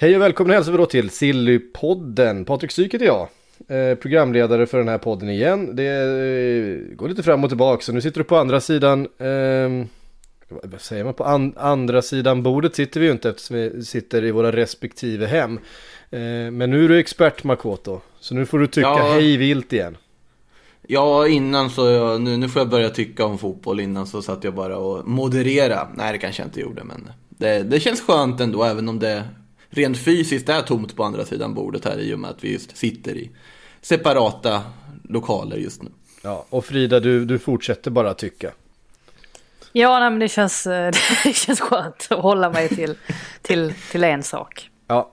Hej och välkomna hälsar vi då till Sillypodden. Patrik Syk heter jag. Eh, programledare för den här podden igen. Det eh, går lite fram och tillbaka så nu sitter du på andra sidan. Eh, vad säger man? På an andra sidan bordet sitter vi ju inte eftersom vi sitter i våra respektive hem. Eh, men nu är du expert Makoto. Så nu får du tycka Ja. hej vilt igen. Ja, innan så, jag, nu, nu får jag börja tycka om fotboll. Innan så satt jag bara och moderera. Nej, det kanske jag inte gjorde, men det, det känns skönt ändå, även om det rent fysiskt är tomt på andra sidan bordet här i och med att vi just sitter i separata lokaler just nu. Ja, och Frida du, du fortsätter bara tycka. Ja, nej, men det känns, eh, det känns skönt att hålla mig till, till, till en sak. Ja.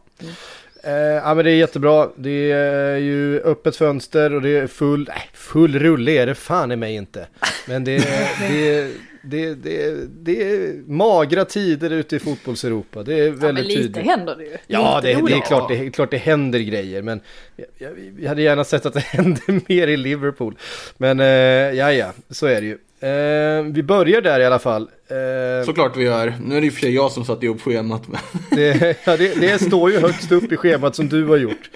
Eh, ja men det är jättebra. Det är ju öppet fönster och det är full, nej, full rulle är det fan i mig inte. Men det, det, är- det, är- det, det är magra tider ute i fotbolls-Europa. Det är Ja, men väldigt lite tydligt. händer det ju. Ja, det, det, är klart, det är klart det händer grejer, men jag, jag, jag hade gärna sett att det hände mer i Liverpool. Men eh, ja, ja, så är det ju. Eh, vi börjar där i alla fall. Eh, Såklart vi gör. Nu är det och för sig jag som satt ihop schemat. Men... det, ja, det, det står ju högst upp i schemat som du har gjort.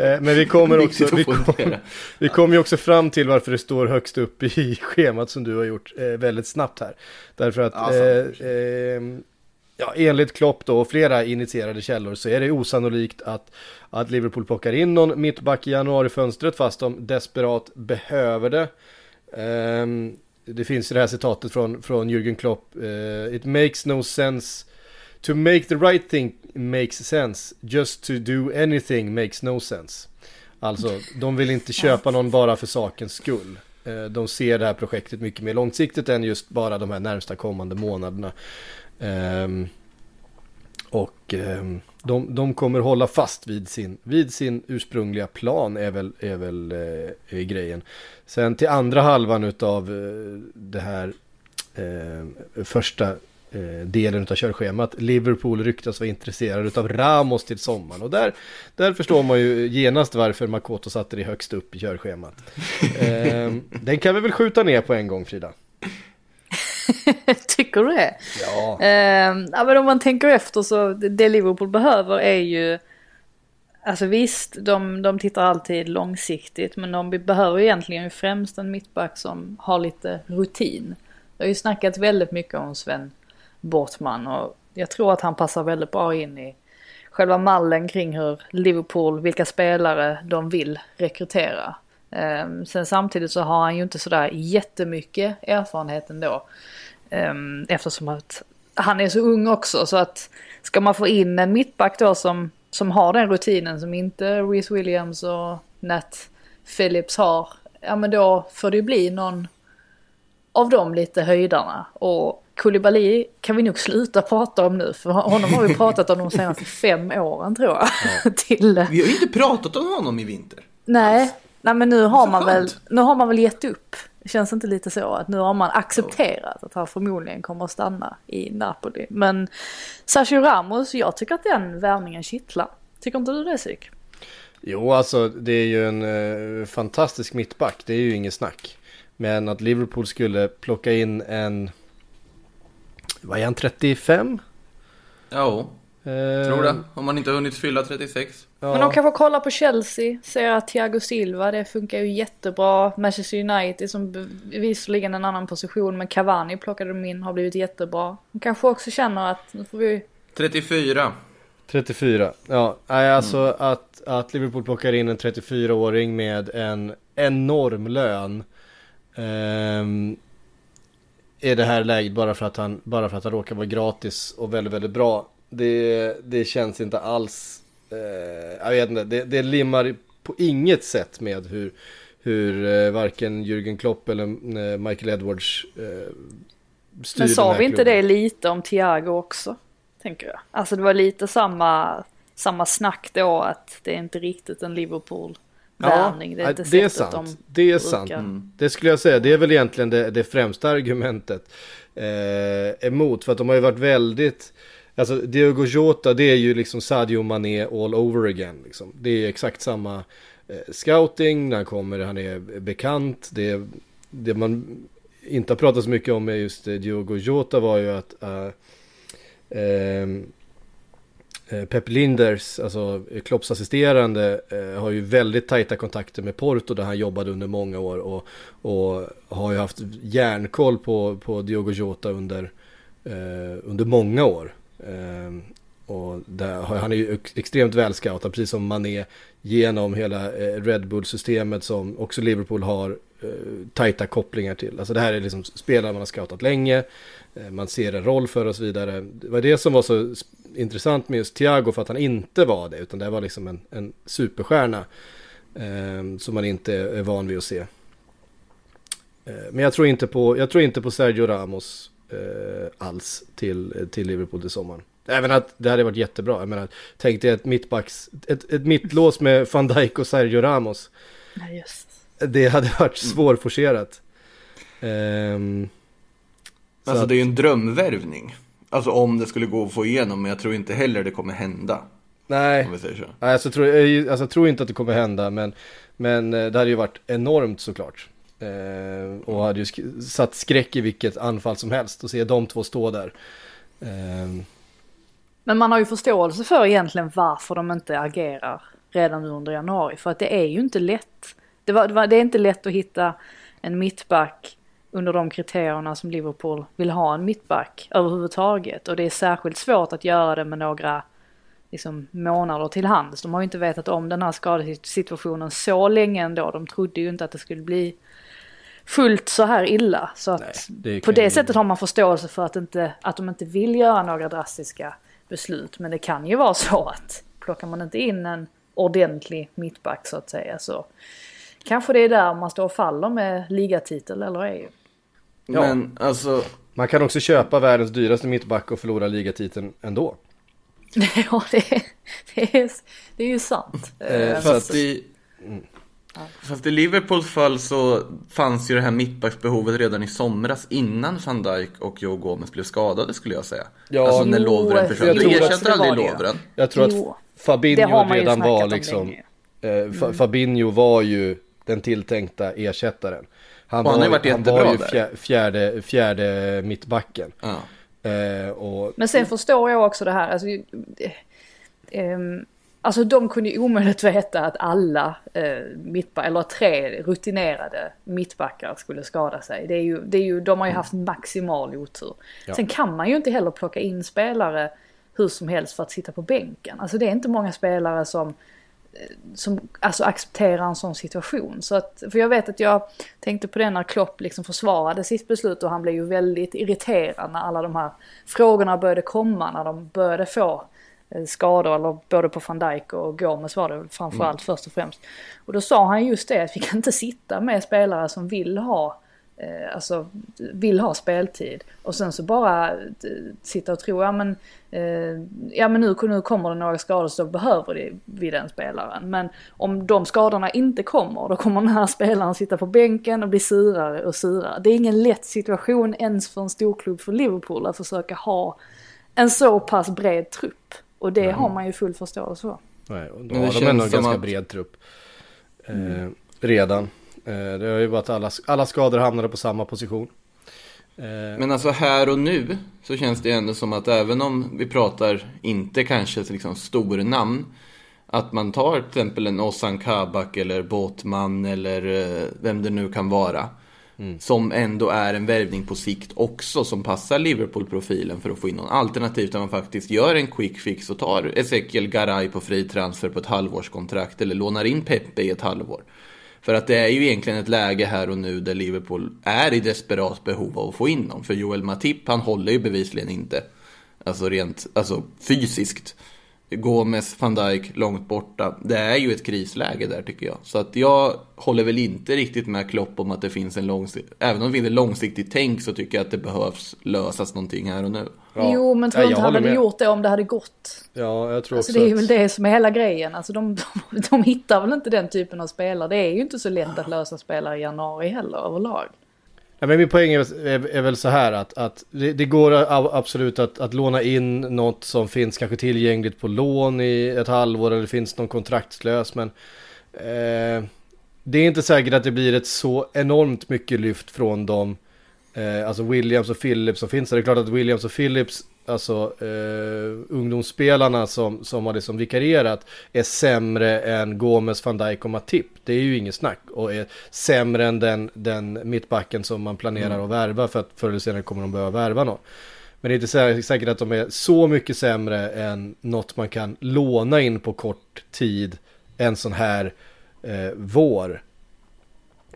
Eh, Men vi kommer också, vi kom, vi kommer ju också fram till varför det står högst upp i schemat som du har gjort eh, väldigt snabbt här. Därför att Ja, eh, eh, ja, enligt Klopp då och flera initierade källor så är det osannolikt att, att Liverpool plockar in någon mittback i januarifönstret fast de desperat behöver det. Ehm, det finns det här citatet från, från Jürgen Klopp. eh, It makes no sense To make the right thing makes sense. Just to do anything makes no sense. Alltså, de vill inte köpa någon bara för sakens skull. Eh, de ser det här projektet mycket mer långsiktigt än just bara de här närmsta kommande månaderna. Ehm, och ehm, de, de kommer hålla fast vid sin, vid sin ursprungliga plan är väl, är väl eh, är grejen. Sen till andra halvan av eh, det här första delen av körschemat. Liverpool ryktas vara intresserade utav Ramos till sommaren. Och där, där förstår man ju genast varför Makoto satte det högst upp i körschemat. Eh, den kan vi väl skjuta ner på en gång Frida? Tycker du det? Ja. Eh, ja, men om man tänker efter så det- Liverpool behöver är ju Alltså visst, de, de tittar alltid långsiktigt men de behöver egentligen främst en mittback som har lite rutin. Det har ju snackats väldigt mycket om Sven Bortman och jag tror att han passar väldigt bra in i själva mallen kring hur Liverpool, vilka spelare de vill rekrytera. Ehm, sen samtidigt så har han ju inte sådär jättemycket erfarenhet ändå. Ehm, eftersom att han är så ung också så att ska man få in en mittback då som, som har den rutinen som inte Reece Williams och Nat Phillips har. Ja men då får det ju bli någon av de lite höjdarna. Och Koulibaly kan vi nog sluta prata om nu för honom har vi pratat om de senaste fem åren tror jag. Till, Vi har ju inte pratat om honom i vinter. nej, nej men nu har man väl, nu har man väl gett upp. Det känns inte lite så att nu har man accepterat att han förmodligen kommer att stanna i Napoli. Men Sergio Ramos, jag tycker att den värvningen kittlar. Tycker inte du det Syk? Jo, alltså det är ju en eh, fantastisk mittback. Det är ju inget snack. Men att Liverpool skulle plocka in en... Vad är han, 35? Ja, Eh, tror det. Om man inte har hunnit fylla 36. Ja. Men de kanske kollar på Chelsea, ser att Thiago Silva, det funkar ju jättebra. Manchester United som visserligen en annan position, men Cavani plockade de in, har blivit jättebra. De kanske också känner att nu får vi 34. 34. Ja, nej, alltså att, att Liverpool plockar in en 34-åring med en enorm lön. ehm, I det här läget bara för att han, bara för att han råkar vara gratis och väldigt, väldigt bra. Det, det känns inte alls, eh, jag vet inte, det, det limmar på inget sätt med hur, hur eh, varken Jürgen Klopp eller eh, Michael Edwards eh, styr Men sa vi inte klubben. det lite om Thiago också? Tänker jag. Alltså det var lite samma, samma snack då att det är inte riktigt en Liverpool-värvning. Det är inte det är sant. de Det är sant. Det skulle jag säga. Det är väl egentligen det, det främsta argumentet eh, emot. För att de har ju varit väldigt... Alltså Diogo Jota det är ju liksom Sadio Mané all over again. Liksom. Det är exakt samma eh, scouting. När han kommer, han är bekant. Det, det man inte har pratat så mycket om med just eh, Diogo Jota var ju att... eh, ehm, Eh, Eh, Pep Linders, alltså eh, Klopps assisterande, eh, har ju väldigt tajta kontakter med Porto där han jobbade under många år och, och har ju haft järnkoll på, på Diogo Jota under, eh, under många år. Eh, och där, han är ju extremt välscoutad, precis som Mané, genom hela Red Bull-systemet som också Liverpool har eh, tajta kopplingar till. Alltså det här är liksom spelare man har scoutat länge, man ser en roll för och så vidare. Det var det som var så intressant med just Thiago för att han inte var det, utan det var liksom en, en superstjärna eh, som man inte är van vid att se. Eh, men jag tror inte på, jag tror inte på Sergio Ramos eh, alls till, till Liverpool till sommaren. Även att det hade varit jättebra. Jag menar, tänk dig ett mittbacks, ett, ett mittlås med Van Dijk och Sergio Ramos. Nej, just. Det hade varit svårforcerat. Ehm, så Alltså att- det är ju en drömvärvning. Alltså om det skulle gå att få igenom, men jag tror inte heller det kommer hända. nej, Om vi säger så. nej alltså, tror, jag, alltså, jag tror inte att det kommer hända. Men, men eh, det hade ju varit enormt såklart. Ehm, och hade ju sk- satt skräck i vilket anfall som helst. Och se de två stå där. Ehm, Men man har ju förståelse för egentligen varför de inte agerar redan nu under januari. För att det är ju inte lätt. Det, var, det, var, det är inte lätt att hitta en mittback under de kriterierna som Liverpool vill ha en mittback överhuvudtaget. Och det är särskilt svårt att göra det med några liksom, månader till hands. De har ju inte vetat om den här skadesituationen så länge ändå. De trodde ju inte att det skulle bli fullt så här illa. Så att Nej, det på det ju- sättet har man förståelse för att, inte, att de inte vill göra några drastiska beslut. Men det kan ju vara så att plockar man inte in en ordentlig mittback så att säga så kanske det är där man står och faller med ligatitel eller är ju. Ja. Men alltså, man kan också köpa världens dyraste mittback och förlora ligatiteln ändå. Ja, det är, det är, det är ju sant. Eh, fast att- i, fast i Liverpools fall så fanns ju det här mittbacksbehovet redan i somras innan van Dijk och Joe Gomez blev skadade skulle jag säga. Ja, alltså när Lovren jag försvann. att ersätter aldrig. Lovren. Jag tror att Fabinho redan var om liksom... Eh, Mm. Fa- Fabinho var ju den tilltänkta ersättaren. Han Och han har ju var, varit han jättebra var ju fjär, fjärde, fjärde mittbacken. Ja. Eh, och, Men sen förstår jag också det här. Alltså, eh, ehm, alltså de kunde ju omöjligt veta att alla eh, mittbackar, eller tre rutinerade mittbackar skulle skada sig. Det är ju, det är ju, de har ju haft maximal otur. Ja. Sen kan man ju inte heller plocka in spelare hur som helst för att sitta på bänken. Alltså det är inte många spelare som som alltså accepterar en sån situation. Så att, för jag vet att jag tänkte på det när Klopp liksom försvarade sitt beslut och han blev ju väldigt irriterad när alla de här frågorna började komma, när de började få eh, skador, eller både på van Dijk och Gomes var det framförallt först och främst. Och då sa han just det att vi kan inte sitta med spelare som vill ha eh, alltså vill ha speltid och sen så bara eh, sitta och tro, ja men, eh, ja men nu, nu kommer det några skador så behöver vi den spelaren. Men om de skadorna inte kommer då kommer den här spelaren sitta på bänken och bli surare och surare. Det är ingen lätt situation ens för en storklubb för Liverpool att försöka ha en så pass bred trupp. Och det har man ju full förståelse för. nej, och då har de ändå en ganska att- bred trupp. Eh, redan. Eh, det har ju varit att alla, alla skador hamnade på samma position. Eh, Men alltså här och nu så känns det ändå som att även om vi pratar inte kanske liksom stornamn att man tar till exempel en Ozan Kabak eller Båtman eller eh, vem det nu kan vara. Som ändå är en värvning på sikt också som passar Liverpool-profilen för att få in någon alternativ där man faktiskt gör en quick fix och tar Ezekiel Garay på fri transfer på ett halvårskontrakt eller lånar in Pepe i ett halvår. För att det är ju egentligen ett läge här och nu där Liverpool är i desperat behov av att få in dem. För Joel Matip, han håller ju bevisligen inte. Alltså rent, alltså fysiskt. Gomes, van Dijk långt borta. Det är ju ett krisläge där tycker jag. Så att jag håller väl inte riktigt med Klopp om att det finns en långsiktig... Även om det finns ett långsiktigt tänk så tycker jag att det behövs lösas någonting här och nu. Ja. Jo, men tror Nej, inte han hade med. gjort det om det hade gått. Ja, jag tror Alltså också det är att- väl det som är hela grejen. Alltså de, de, de hittar väl inte den typen av spelare. Det är ju inte så lätt att lösa spelare i januari heller överlag. Ja, men min poäng är, är, är väl så här att, att det, det går absolut att, att låna in något som finns kanske tillgängligt på lån i ett halvår eller det finns någon kontraktslös men eh, det är inte säkert att det blir ett så enormt mycket lyft från dem. Eh, alltså Williams och Phillips som finns där. Det är klart att Williams och Phillips, alltså eh, ungdomsspelarna som, som har liksom vikarierat är sämre än Gomes, van Dijk och Matip. Det är ju inget snack och är sämre än den, den mittbacken som man planerar att värva för att förr eller senare kommer de behöva värva någon. Men det är inte sä- säkert att de är så mycket sämre än något man kan låna in på kort tid en sån här eh, vår.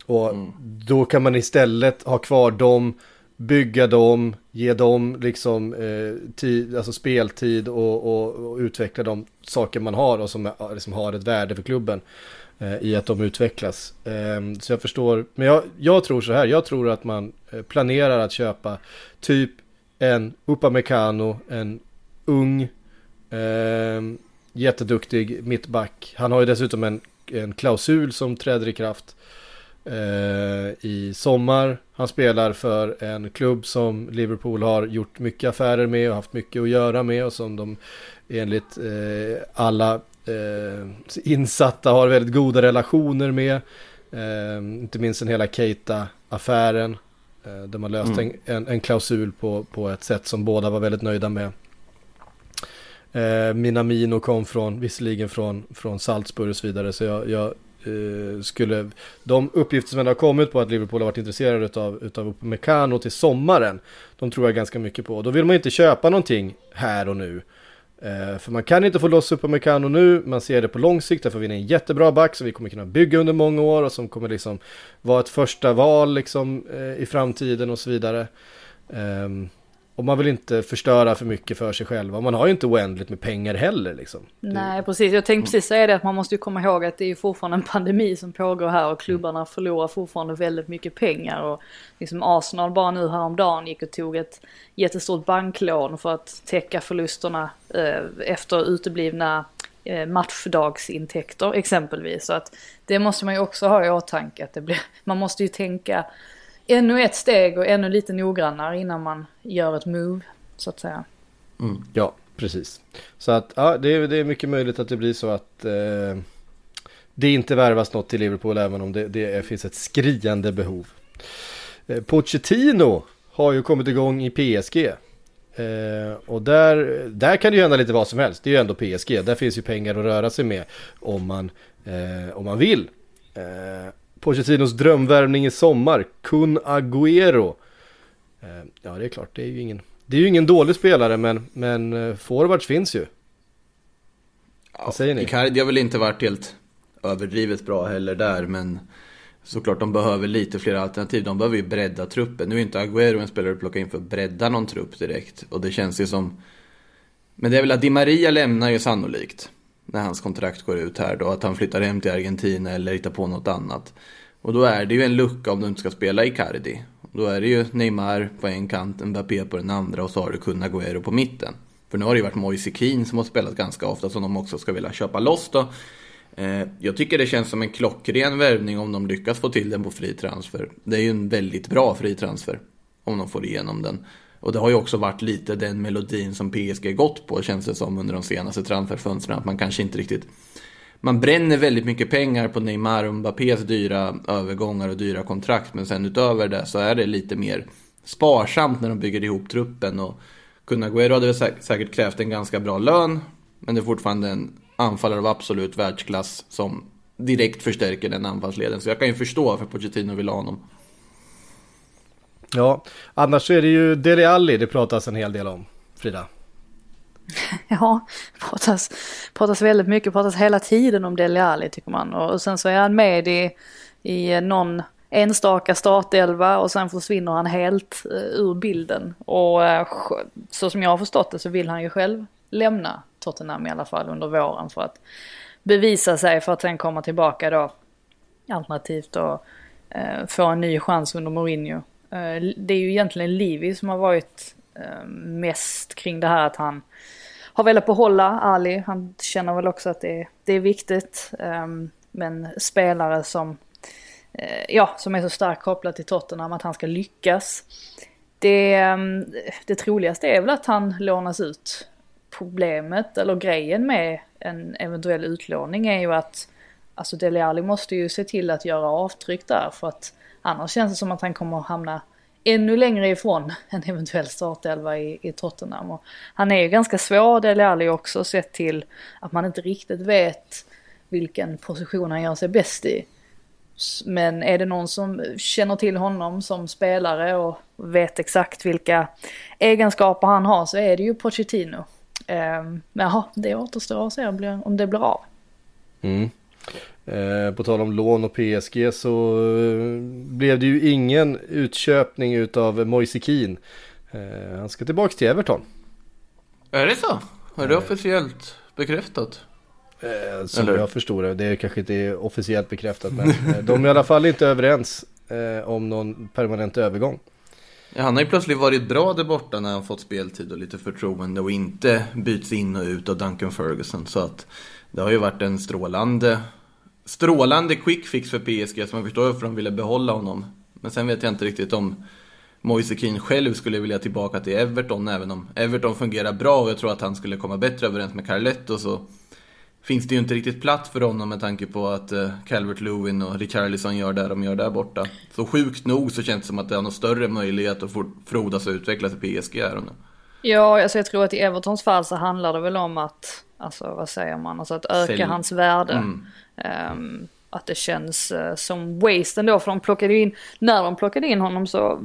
Och då kan man istället ha kvar dem, bygga dem, ge dem liksom eh, tid, alltså speltid och, och, och utveckla de saker man har och som är- liksom har ett värde för klubben eh, i att de utvecklas. Eh, så jag förstår, men jag, jag tror så här, jag tror att man eh, planerar att köpa typ en Upamecano, en ung, eh, jätteduktig mittback. Han har ju dessutom en, en klausul som träder i kraft eh, i sommar. Han spelar för en klubb som Liverpool har gjort mycket affärer med och haft mycket att göra med och som de enligt eh, alla eh, insatta har väldigt goda relationer med. Eh, inte minst den hela Keita-affären. Eh, där man löste en, en, en klausul på, på ett sätt som båda var väldigt nöjda med. Eh, Minamino kom från, visserligen från, från Salzburg och så vidare. Så jag, jag eh, Eh, skulle, de uppgifter som ändå har kommit på att Liverpool har varit intresserade utav, utav Upamecano till sommaren. De tror jag ganska mycket på. Då vill man inte köpa någonting här och nu. Eh, för man kan inte få loss Upamecano nu, man ser det på lång sikt, därför vi är en jättebra back som vi kommer kunna bygga under många år och som kommer liksom vara ett första val liksom eh, i framtiden och så vidare. Ehm, och man vill inte förstöra för mycket för sig själva. Och man har ju inte oändligt med pengar heller liksom. Nej, precis. Jag tänkte precis säga det att man måste ju komma ihåg att det är ju fortfarande en pandemi som pågår här och klubbarna förlorar fortfarande väldigt mycket pengar. Och liksom Arsenal bara nu häromdagen gick och tog ett jättestort banklån för att täcka förlusterna eh, efter uteblivna eh, matchdagsintäkter exempelvis. Så att det måste man ju också ha i åtanke att det blir, man måste ju tänka ännu ett steg och ännu lite noggrannare innan man gör ett move så att säga. Mm, ja, precis. Så att ja, det, är, det är mycket möjligt att det blir så att eh, det inte värvas något till Liverpool även om det, det finns ett skriande behov. Eh, Pochettino har ju kommit igång i PSG. Eh, och där, där kan det ju hända lite vad som helst. Det är ju ändå PSG. Där finns ju pengar att röra sig med om man, eh, om man vill. Eh, Pochettinos drömvärvning i sommar, Kun Agüero. Eh, ja, det är klart, det är ju ingen, det är ju ingen dålig spelare, men, men eh, forwards finns ju. Vad säger ni? Icardi har väl inte varit helt överdrivet bra heller där, men såklart de behöver lite fler alternativ. De behöver ju bredda truppen. Nu är inte Agüero en spelare att plocka in för att bredda någon trupp direkt. Och det känns ju som... Men det är väl att Di Maria lämnar ju sannolikt. När hans kontrakt går ut här då. Att han flyttar hem till Argentina eller hittar på något annat. Och då är det ju en lucka om du inte ska spela Icardi. Då är det ju Neymar på en kant, Mbappé på den andra och så har du Kun Agüero på mitten. För nu har det ju varit Moise Keane som har spelat ganska ofta som de också ska vilja köpa loss då. Eh, Jag tycker det känns som en klockren värvning om de lyckas få till den på fri transfer. Det är ju en väldigt bra fri transfer om de får igenom den. Och det har ju också varit lite den melodin som PSG gått på känns det som under de senaste transferfönstren. Att man kanske inte riktigt... Man bränner väldigt mycket pengar på Neymar och Mbappés dyra övergångar och dyra kontrakt. Men sen utöver det så är det lite mer sparsamt när de bygger ihop truppen. Och Kunna Agüero hade väl säkert krävt en ganska bra lön. Men det är fortfarande en anfallare av absolut världsklass som direkt förstärker den anfallsleden. Så jag kan ju förstå varför Pochettino vill ha honom. Ja, annars så är det ju Dele Alli det pratas en hel del om, Frida. Ja, pratas, pratas väldigt mycket, pratas hela tiden om Dele Alli tycker man. Och, och sen så är han med i, i någon enstaka startelva och sen försvinner han helt eh, ur bilden. Och eh, så som jag har förstått det så vill han ju själv lämna Tottenham i alla fall under våren för att bevisa sig för att sen komma tillbaka då. Alternativt då eh, få en ny chans under Mourinho. Eh, det är ju egentligen Livi som har varit eh, mest kring det här att han har velat behålla Ali. Han känner väl också att det är, det är viktigt. Ehm, Men spelare som, eh, ja, som är så starkt kopplad till Tottenham att han ska lyckas. Det, ehm, det troligaste är väl att han lånas ut. Problemet eller grejen med en eventuell utlåning är ju att alltså Dele Alli måste ju se till att göra avtryck där för att annars känns det som att han kommer att hamna ännu längre ifrån en eventuell startelva i, i Tottenham. Och han är ju ganska svår, Dele Alli också, sett till att man inte riktigt vet vilken position han gör sig bäst i. Men är det någon som känner till honom som spelare och vet exakt vilka egenskaper han har så är det ju Pochettino. Ehm, men jaha, det återstår att se om det blir av. Mm. Eh, på tal om lån och PSG så eh, blev det ju ingen utköpning utav Moise Keane. Eh, han ska tillbaka till Everton. Är det så? Är det officiellt bekräftat? Som Eller? jag förstår det, det är kanske inte officiellt bekräftat men de är i alla fall inte överens om någon permanent övergång. Ja, han har ju plötsligt varit bra där borta när han fått speltid och lite förtroende och inte byts in och ut av Duncan Ferguson. Så att det har ju varit en strålande strålande quick fix för PSG, så man förstår varför de ville behålla honom. Men sen vet jag inte riktigt om Moise Keane själv skulle vilja tillbaka till Everton, även om Everton fungerar bra och jag tror att han skulle komma bättre överens med Carletto så finns det ju inte riktigt plats för honom med tanke på att eh, Calvert Lewin och Richarlison gör det de gör där borta. Så sjukt nog så känns det som att det har någon större möjlighet att frodas och utvecklas i PSG här och nu. Ja, alltså jag tror att i Evertons fall så handlar det väl om att, alltså vad säger man, alltså att öka Sälj. hans värde. Mm. Um, att det känns uh, som waste ändå för de plockade in, när de plockade in honom så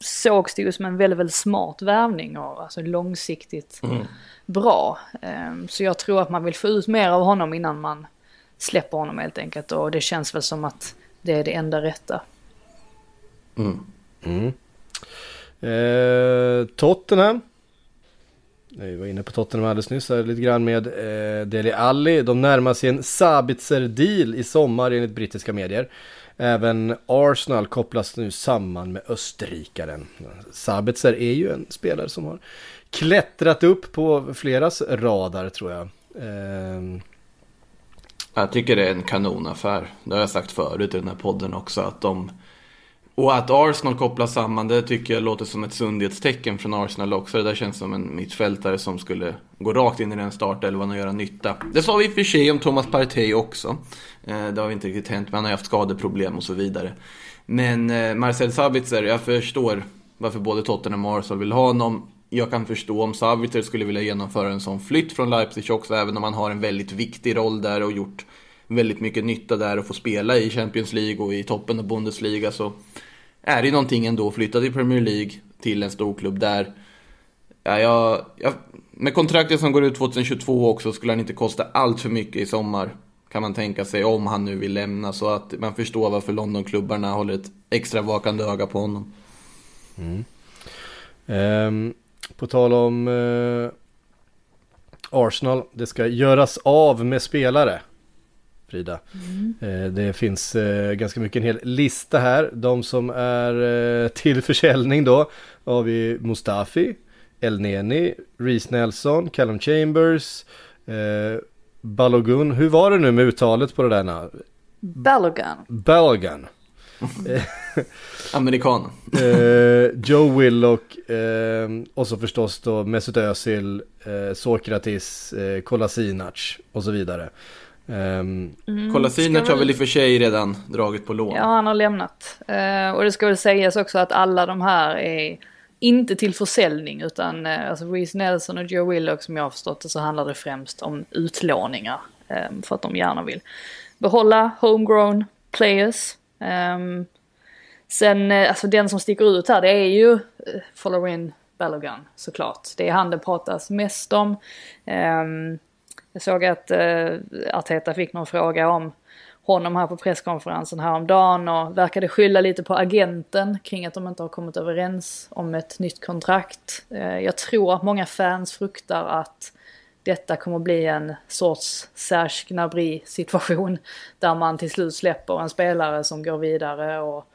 sågs det ju som en väldigt, väldigt smart värvning och alltså långsiktigt mm. bra. Um, så jag tror att man vill få ut mer av honom innan man släpper honom helt enkelt och det känns väl som att det är det enda rätta. Mm. Mm. Eh, Tottenham vi var inne på Tottenham alldeles nyss här lite grann med eh, Deli Alli. De närmar sig en Sabitzer-deal i sommar enligt brittiska medier. Även Arsenal kopplas nu samman med österrikaren. Sabitzer är ju en spelare som har klättrat upp på fleras radar tror jag. Eh... Jag tycker det är en kanonaffär. Det har jag sagt förut i den här podden också. Att de och att Arsenal kopplas samman, det tycker jag låter som ett sundhetstecken från Arsenal också. Det där känns som en mittfältare som skulle gå rakt in i den startelvan och göra nytta. Det sa vi i och för sig om Thomas Partey också. Eh, det har inte riktigt hänt, men han har haft skadeproblem och så vidare. Men eh, Marcel Sabitzer, jag förstår varför både Tottenham och Arsenal vill ha honom. Jag kan förstå om Sabitzer skulle vilja genomföra en sån flytt från Leipzig också, även om han har en väldigt viktig roll där och gjort väldigt mycket nytta där och få spela i Champions League och i toppen av Bundesliga så är det någonting ändå att flytta till Premier League till en stor klubb där. Ja, jag, jag, med kontraktet som går ut 2022 också skulle han inte kosta allt för mycket i sommar. Kan man tänka sig om han nu vill lämna så att man förstår varför Londonklubbarna håller ett extra vakande öga på honom. Mm. Um, på tal om uh, Arsenal, det ska göras av med spelare. Frida. Mm. Det finns eh, ganska mycket, en hel lista här. De som är eh, till försäljning då har vi Mustafi, El Neni, Reece Nelson, Callum Chambers, Balogun. Hur var det nu med uttalet på det där? Balogun. Balogun. Amerikanen. Joe Willock och så förstås då Mesut Özil, Sokratis, Kolasinac och så vidare. Um, mm, Kolasinac har väl i och för sig redan dragit på lån. Ja, han har lämnat. Uh, och det ska väl sägas också att alla de här är inte till försäljning utan uh, alltså Reece Nelson och Joe Willock som jag har förstått det så handlar det främst om utlåningar. Um, för att de gärna vill behålla homegrown players. Um, sen, uh, alltså den som sticker ut här det är ju uh, Followin Balogun såklart. Det är han det pratas mest om. Um, jag såg att eh, Arteta fick någon fråga om honom här på presskonferensen häromdagen och verkade skylla lite på agenten kring att de inte har kommit överens om ett nytt kontrakt. Eh, jag tror att många fans fruktar att detta kommer bli en sorts Serge Gnabry situation där man till slut släpper en spelare som går vidare och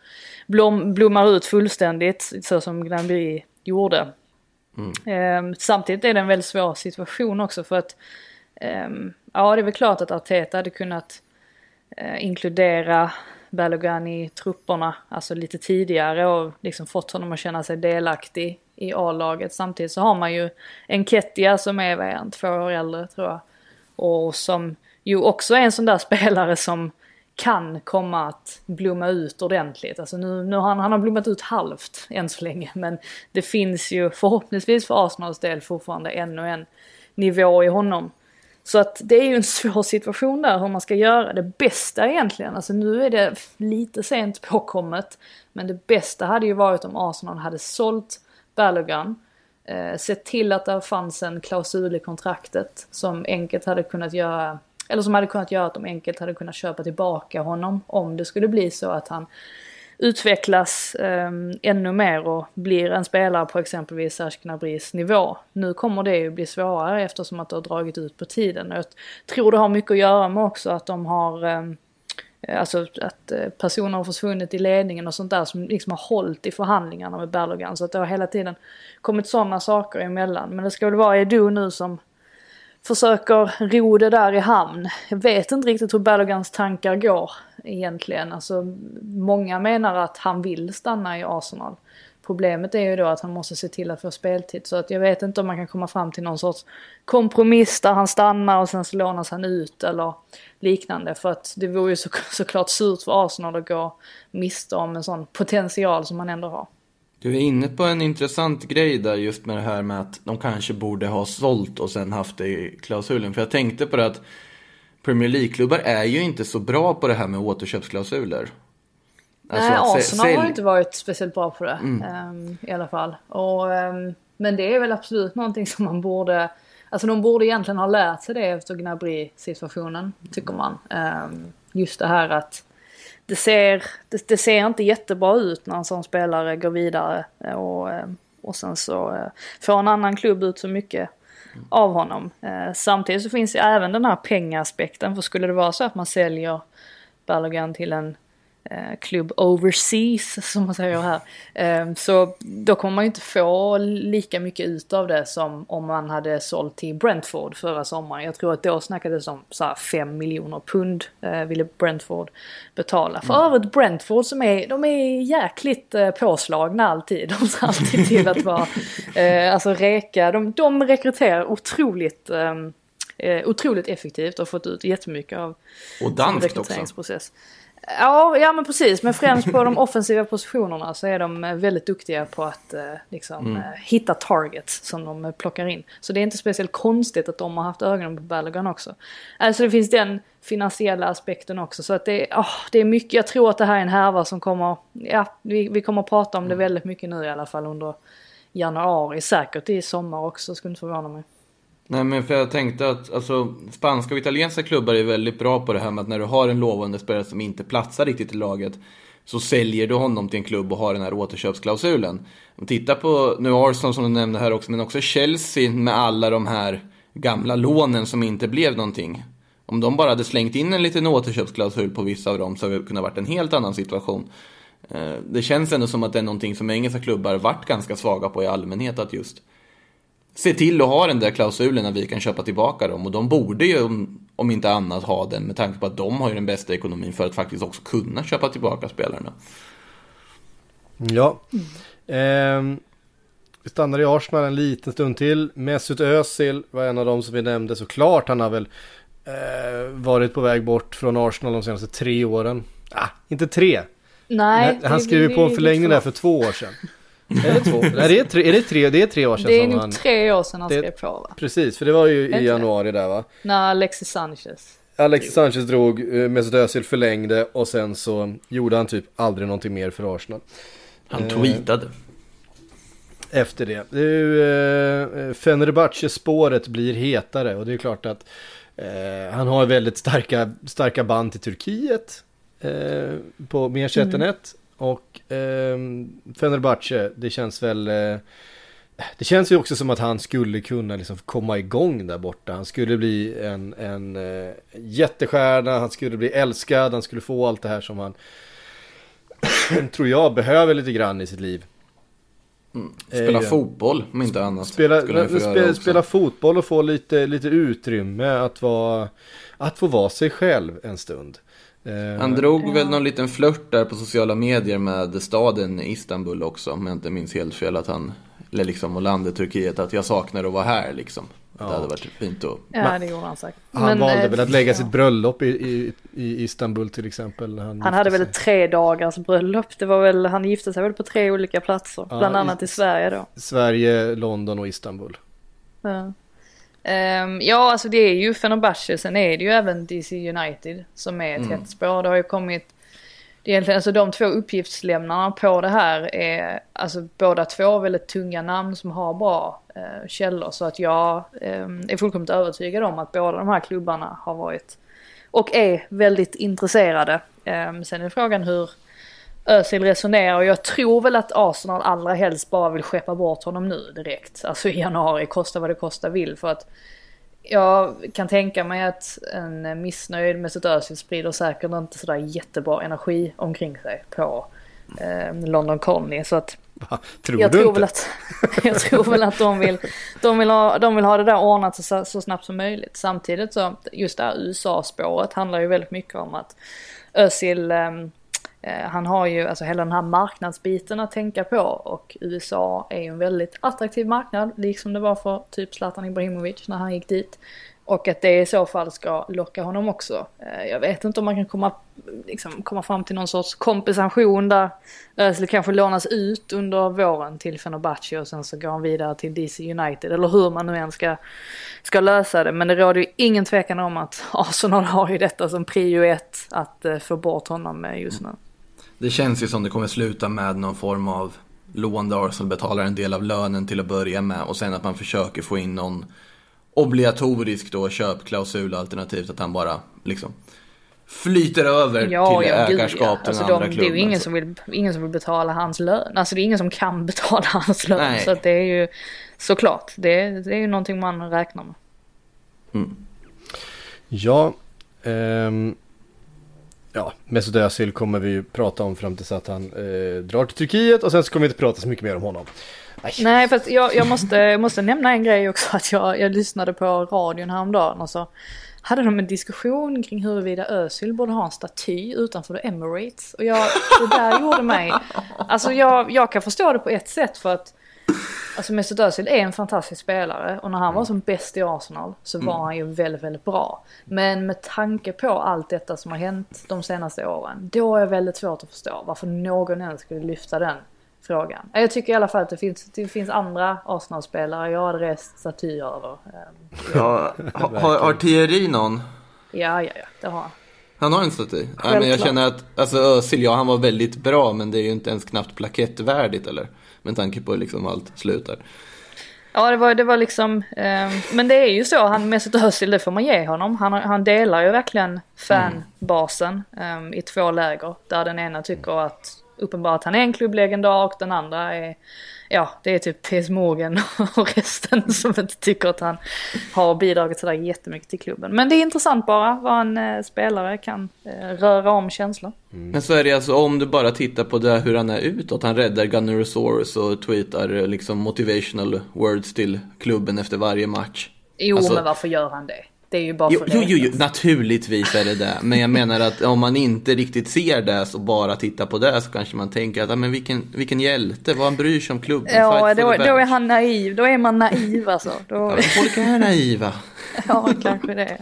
blom, blommar ut fullständigt så som Gnabry gjorde. Ehm, samtidigt är det en väldigt svår situation också för att Ehm, ja det är väl klart att Arteta hade kunnat eh, inkludera Balogan i trupperna, alltså lite tidigare och liksom fått honom att känna sig delaktig i A-laget. Samtidigt så har man ju en Kettia som är, vad är han, två år äldre tror jag. Och som ju också är en sån där spelare som kan komma att blomma ut ordentligt. Alltså nu, nu har han, han har blommat ut halvt än så länge. Men det finns ju förhoppningsvis för Arsenals del fortfarande ännu en nivå i honom. Så att det är ju en svår situation där hur man ska göra. Det bästa egentligen, alltså nu är det lite sent påkommet. Men det bästa hade ju varit om Arsenal hade sålt Balogun. Eh, sett till att det fanns en klausul i kontraktet som enkelt hade kunnat göra eller som hade kunnat göra att de enkelt hade kunnat köpa tillbaka honom om det skulle bli så att han utvecklas eh, ännu mer och blir en spelare på exempelvis Serge Gnabrys nivå. Nu kommer det ju bli svårare eftersom att det har dragit ut på tiden. Och jag tror det har mycket att göra med också att de har ehm, eh, Alltså att eh, personer har försvunnit i ledningen och sånt där som liksom har hållit i förhandlingarna med Berlogan. Så att det har hela tiden kommit sådana saker emellan. Men det ska väl vara Edu nu som försöker ro det där i hamn. Jag vet inte riktigt hur Ballogans tankar går egentligen. Alltså, många menar att han vill stanna i Arsenal. Problemet är ju då att han måste se till att få speltid. Så att jag vet inte om man kan komma fram till någon sorts kompromiss där han stannar och sen så lånas han ut eller liknande. För att det vore ju så, såklart surt för Arsenal att gå miste om en sån potential som man ändå har. Du är inne på en intressant grej där just med det här med att de kanske borde ha sålt och sen haft det i klausulen. För jag tänkte på det att Premier League-klubbar är ju inte så bra på det här med återköpsklausuler. Alltså Nej, Arsenal sälj... har inte varit speciellt bra på det mm. um, i alla fall. Och, um, men det är väl absolut någonting som man borde Alltså de borde egentligen ha lärt sig det efter Gnabry-situationen, tycker man. Um, just det här att det ser, det, det, ser inte jättebra ut när en sån spelare går vidare eh, och, eh, och sen så eh, får en annan klubb ut så mycket av honom. Samtidigt så finns ju även den här pengaspekten för skulle det vara så att man säljer Balogan till en klubb overseas som man säger här. Eh, så då kommer man ju inte få lika mycket ut av det som om man hade sålt till Brentford förra sommaren. Jag tror att då snackades om så 5 miljoner pund eh, ville Brentford betala. För mm. övrigt Brentford som är, de är jäkligt påslagna alltid. De ser alltid till att vara, alltså reka, de, de rekryterar otroligt otroligt effektivt och fått ut jättemycket av och danskt rekryteringsprocess. Också. Ja, ja men precis. Men främst på de offensiva positionerna så är de eh, väldigt duktiga på att eh, liksom, mm. Eh, hitta targets som de plockar in. Så det är inte speciellt konstigt att de har haft ögonen på Balogun också. Alltså det finns den finansiella aspekten också. Så att det, oh, det är mycket, jag tror att det här är en härva som kommer, ja vi, vi kommer att prata om det mm. väldigt mycket nu i alla fall under januari. Säkert i sommar också, skulle inte förvåna mig. Nej men för jag tänkte att alltså, spanska och italienska klubbar är väldigt bra på det här med att när du har en lovande spelare som inte platsar riktigt i laget så säljer du honom till en klubb och har den här återköpsklausulen. Titta på nu Arsenal som du nämnde här också, men också Chelsea med alla de här gamla lånen som inte blev någonting. Om de bara hade slängt in en liten återköpsklausul på vissa av dem så hade det kunnat varit en helt annan situation. Eh, det känns ändå som att det är någonting som engelska klubbar varit ganska svaga på i allmänhet att just se till att ha den där klausulen när vi kan köpa tillbaka dem. Och de borde ju, om inte annat, ha den med tanke på att de har ju den bästa ekonomin för att faktiskt också kunna köpa tillbaka spelarna. Ja. Eh, vi stannar i Arsenal en liten stund till. Mesut Özil var en av dem som vi nämnde såklart. Han har väl eh, varit på väg bort från Arsenal de senaste tre åren. Ah, inte tre. Nej. han skrev på en förlängning där för två år sedan. Är det två? Nej, det är tre, är det tre, det är tre år sedan Det är nog han... tre år sedan han skrev på va? Precis, för det var ju i januari där va? När Alexis Sanchez. Alexis Sanchez drog, eh, Mesut Özil förlängde och sen så gjorde han typ aldrig någonting mer för Arsenal. Han tweetade. Efter det. det är eh, Fenerbahce-spåret blir hetare och det är klart att eh, han har väldigt starka, starka band till Turkiet. Eh, på mer sätt mm. än ett. Och eh, Fenerbahce, det känns väl... Eh, det känns ju också som att han skulle kunna liksom komma igång där borta. Han skulle bli en, en eh, jättestjärna, han skulle bli älskad, han skulle få allt det här som han tror jag behöver lite grann i sitt liv. Spela Eh, fotboll om inte annat. Spela, spela, spela fotboll och få lite, lite utrymme att, vara, att få vara sig själv en stund. Eh, Han drog väl någon liten flört där på sociala medier med staden Istanbul också, om jag inte minns helt fel. Att han, eller liksom, och landet Turkiet, att jag saknar att vara här liksom. Det hade varit fint att... Ja, det gjorde han säkert. Han Men, valde eh, väl att lägga ja. sitt bröllop i, i, i Istanbul till exempel. när Han, Han hade gifte väl sig. tre dagars bröllop. Det var väl, han gifte sig väl på tre olika platser. Ja, bland i- annat i Sverige då. Sverige, London och Istanbul. Ja. Ehm, ja, alltså det är ju Fenerbahce. Sen är det ju även DC United som är ett hett spår. Det har ju kommit... Det är egentligen, alltså de två uppgiftslämnarna på det här är alltså båda två väldigt tunga namn som har bra eh, källor. Så att jag ehm, är fullkomligt övertygad om att båda de här klubbarna har varit och är väldigt intresserade. Ehm, sen är frågan hur Özil resonerar och jag tror väl att Arsenal allra helst bara vill skeppa bort honom nu direkt. Alltså i januari, kosta vad det kosta vill. För att jag kan tänka mig att en missnöjd med sitt Özil sprider säkert inte sådär jättebra energi omkring sig på eh, London Colney. Så att Va? Tror jag du tror, inte? väl att, jag tror väl att de vill, de vill, ha, de vill ha det där ordnat så, så snabbt som möjligt. Samtidigt så, just det här USA-spåret handlar ju väldigt mycket om att Özil, ehm, eh, Eh, han har ju alltså hela den här marknadsbiten att tänka på och USA är ju en väldigt attraktiv marknad, liksom det var för typ Zlatan Ibrahimovic när han gick dit. Och att det i så fall ska locka honom också. Eh, jag vet inte om man kan komma, liksom, komma fram till någon sorts kompensation där Özil kanske lånas ut under våren till Fenerbahce och sen så går han vidare till DC United. Eller hur man nu än ska, ska lösa det. Men det råder ju ingen tvekan om att Arsenal har ju detta som prio ett att eh, få bort honom just nu. Det känns ju som det kommer sluta med någon form av lån där Arsenal betalar en del av lönen till att börja med och sen att man försöker få in någon obligatorisk då köpklausul alternativt att han bara liksom flyter över till ägarskap till Alltså den de, andra det är klubben. ju ingen så. som, vill, ingen som vill betala hans lön. Alltså det är ingen som kan betala hans lön. Nej. Så att det är ju såklart, det, det är ju någonting man räknar med. Ja, ehm, ja, Mesut Özil kommer vi ju prata om fram tills att han eh, drar till Turkiet och sen så kommer vi inte prata så mycket mer om honom. Nej. Nej, fast jag, jag, måste, jag måste nämna en grej också. Att jag, jag lyssnade på radion häromdagen och så hade de en diskussion kring huruvida Özil borde ha en staty utanför The Emirates. Och jag, det där gjorde mig... Alltså jag, jag kan förstå det på ett sätt för att Alltså Mesut Özil är en fantastisk spelare och när han var som bäst i Arsenal så var han ju väldigt, väldigt bra. Men med tanke på allt detta som har hänt de senaste åren, då är det väldigt svårt att förstå varför någon ens skulle lyfta den frågan. Jag tycker i alla fall att det finns, det finns andra Arsenal-spelare jag hade rest statyer över. Ehm, Ja, ha- har, har Thierry någon? Ja, ja, ja, det har han. Han har en staty. Nej, men jag Självklart. känner att, alltså Özil, ja han var väldigt bra men det är ju inte ens knappt plakettvärdigt eller? Med tanke på liksom allt slutar. Ja, det var, det var liksom, eh, men det är ju så, han Mesut Özil, det får man ge honom. Han, han delar ju verkligen fanbasen eh, i två läger. Där den ena tycker att, uppenbart att han är en klubblegendar och den andra är, ja, det är typ Piers Morgan och resten som inte tycker att han har bidragit sådär jättemycket till klubben. Men det är intressant bara vad en eh, spelare kan eh, röra om känslor. Men så är det alltså om du bara tittar på det hur han är utåt. Han räddar Gunnerosaurus och tweetar eh, liksom motivational words till klubben efter varje match. Jo, Alltså- men varför gör han det? Det är ju bara Jo, för jo, jo, jo, naturligtvis är det det. Men jag menar att om man inte riktigt ser det så bara tittar på det så kanske man tänker att ah, men vilken, vilken hjälte, vad han bryr sig om klubben. Ja, då, då är han naiv. Då är man naiv alltså. Då, Ja, Folk är naiva. ja, kanske det.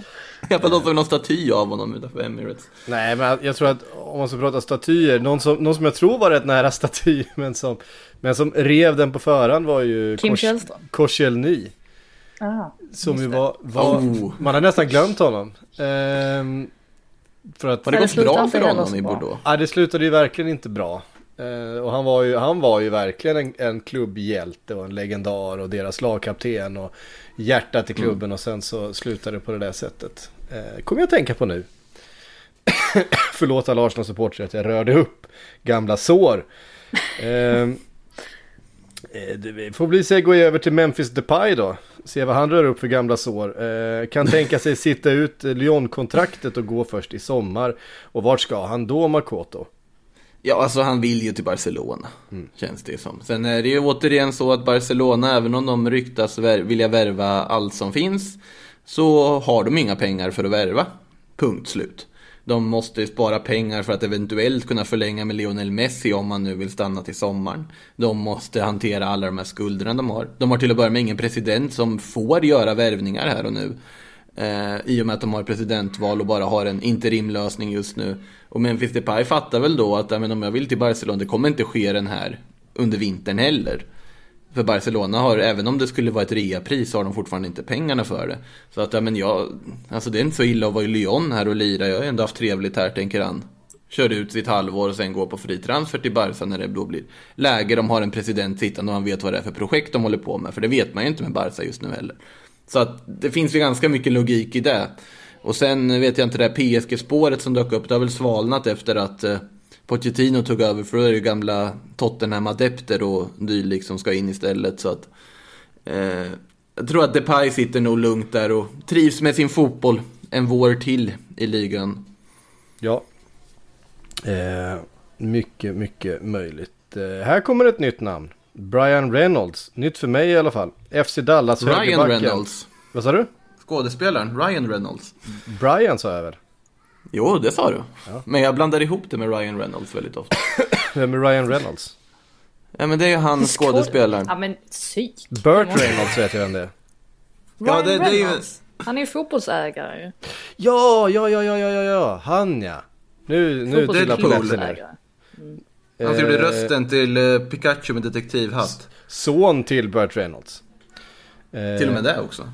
De som vill ha en staty av honom utanför Emirates. Nej, men jag tror att om man ska prata statyer, någon som, någon som jag tror var rätt nära staty, men som, men som rev den på förhand var ju Kim Kors- Källström. Korselny. Aha, Som ju var, var Oh. man har nästan glömt honom. Ehm, för att, Har det Nej, gått slutar bra för honom så i. Bordeaux? ja, det slutade ju verkligen inte bra. Eh, och han var, ju, han var ju verkligen en, en klubbhjälte och en legendar och deras lagkapten och hjärtat i klubben Mm. och sen så slutade det på det där sättet. Eh, kommer jag att tänka på nu. Förlåt alla Arsenal-supportrar att jag rörde upp gamla sår. Ehm, Eh, Det får bli sig gå över till Memphis Depay då. Se vad han rör upp för gamla sår. Eh, kan tänka sig sitta ut Lyon-kontraktet och gå först i sommar. Och vart ska han då Makoto? Ja, alltså han vill ju till Barcelona, känns det som. Sen är det ju återigen så att Barcelona, även om de ryktas vilja värva allt som finns, så har de inga pengar för att värva. Punkt slut. De måste spara pengar för att eventuellt kunna förlänga med Lionel Messi om man nu vill stanna till sommaren. De måste hantera alla de här skulderna de har. De har till att börja med ingen president som får göra värvningar här och nu. Eh, I och med att de har presidentval och bara har en interimlösning just nu. Och Memphis Depay fattar väl då att men om jag vill till Barcelona, det kommer inte ske den här under vintern heller. För Barcelona har, även om det skulle vara ett reapris, så har de fortfarande inte pengarna för det. Så att, ja men jag, alltså det är inte så illa att vara i Lyon här och lira, jag har ändå haft trevligt här tänker han. Kör ut sitt halvår och sen går på fri transfer till Barca när det då blir läge. De har en president sittande och han vet vad det är för projekt de håller på med. För det vet man ju inte med Barca just nu heller. Så att det finns ju ganska mycket logik i det. Och sen vet jag inte, det här PSG-spåret som dök upp, det har väl svalnat efter att eh, Pochettino tog över, för då är det gamla Tottenham-adepter och dylikt som ska in istället. Så att, eh, jag tror att Depay sitter nog lugnt där och trivs med sin fotboll en vår till i ligan. Ja. Eh, mycket, mycket möjligt. Eh, här kommer ett nytt namn. Brian Reynolds. Nytt för mig i alla fall. FC Dallas Ryan högerbacken. Reynolds. Vad sa du? Skådespelaren, Ryan Reynolds. Brian sa jag väl? Jo, det sa du. Men jag blandar ihop det med Ryan Reynolds väldigt ofta. Vem är Ryan Reynolds? Ja, men det är ju han skådespelaren. Ja men psyk. Burt Reynolds vet jag vem det är. Ja, det- det är ju-. Han är ju fotbollsägare ju. Ja, ja, ja, ja, ja, ja, ja. Han ja. Nu, nu trillar polletten ner. ägare. Han som gjorde Eh, rösten till eh, Pikachu med detektivhatt. Son till Burt Reynolds. Eh, Till och med det också.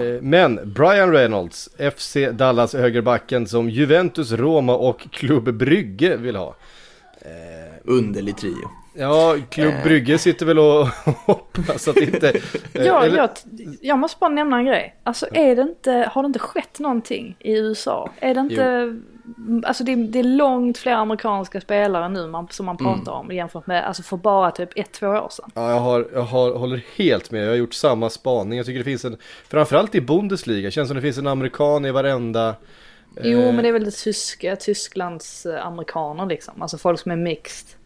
Eh, Men Brian Reynolds, FC Dallas högerbacken som Juventus, Roma och Klubb Brygge vill ha. Underlig trio. Ja, Klubb Brygge sitter väl och hoppas att inte... eh, Ja, eller- jag, jag måste bara nämna en grej. Alltså är det inte, har det inte skett någonting i USA? Är det inte, alltså det, det är långt fler amerikanska spelare nu man, som man pratar om jämfört med, alltså för bara typ ett, två år sedan. Ja, jag, har, jag har, håller helt med. Jag har gjort samma spaning. Jag tycker det finns en, framförallt i Bundesliga, känns som det finns en amerikan i varenda... Jo, eh, men det är väl det tyska, Tysklands eh, amerikaner liksom. Alltså folk som är mixed.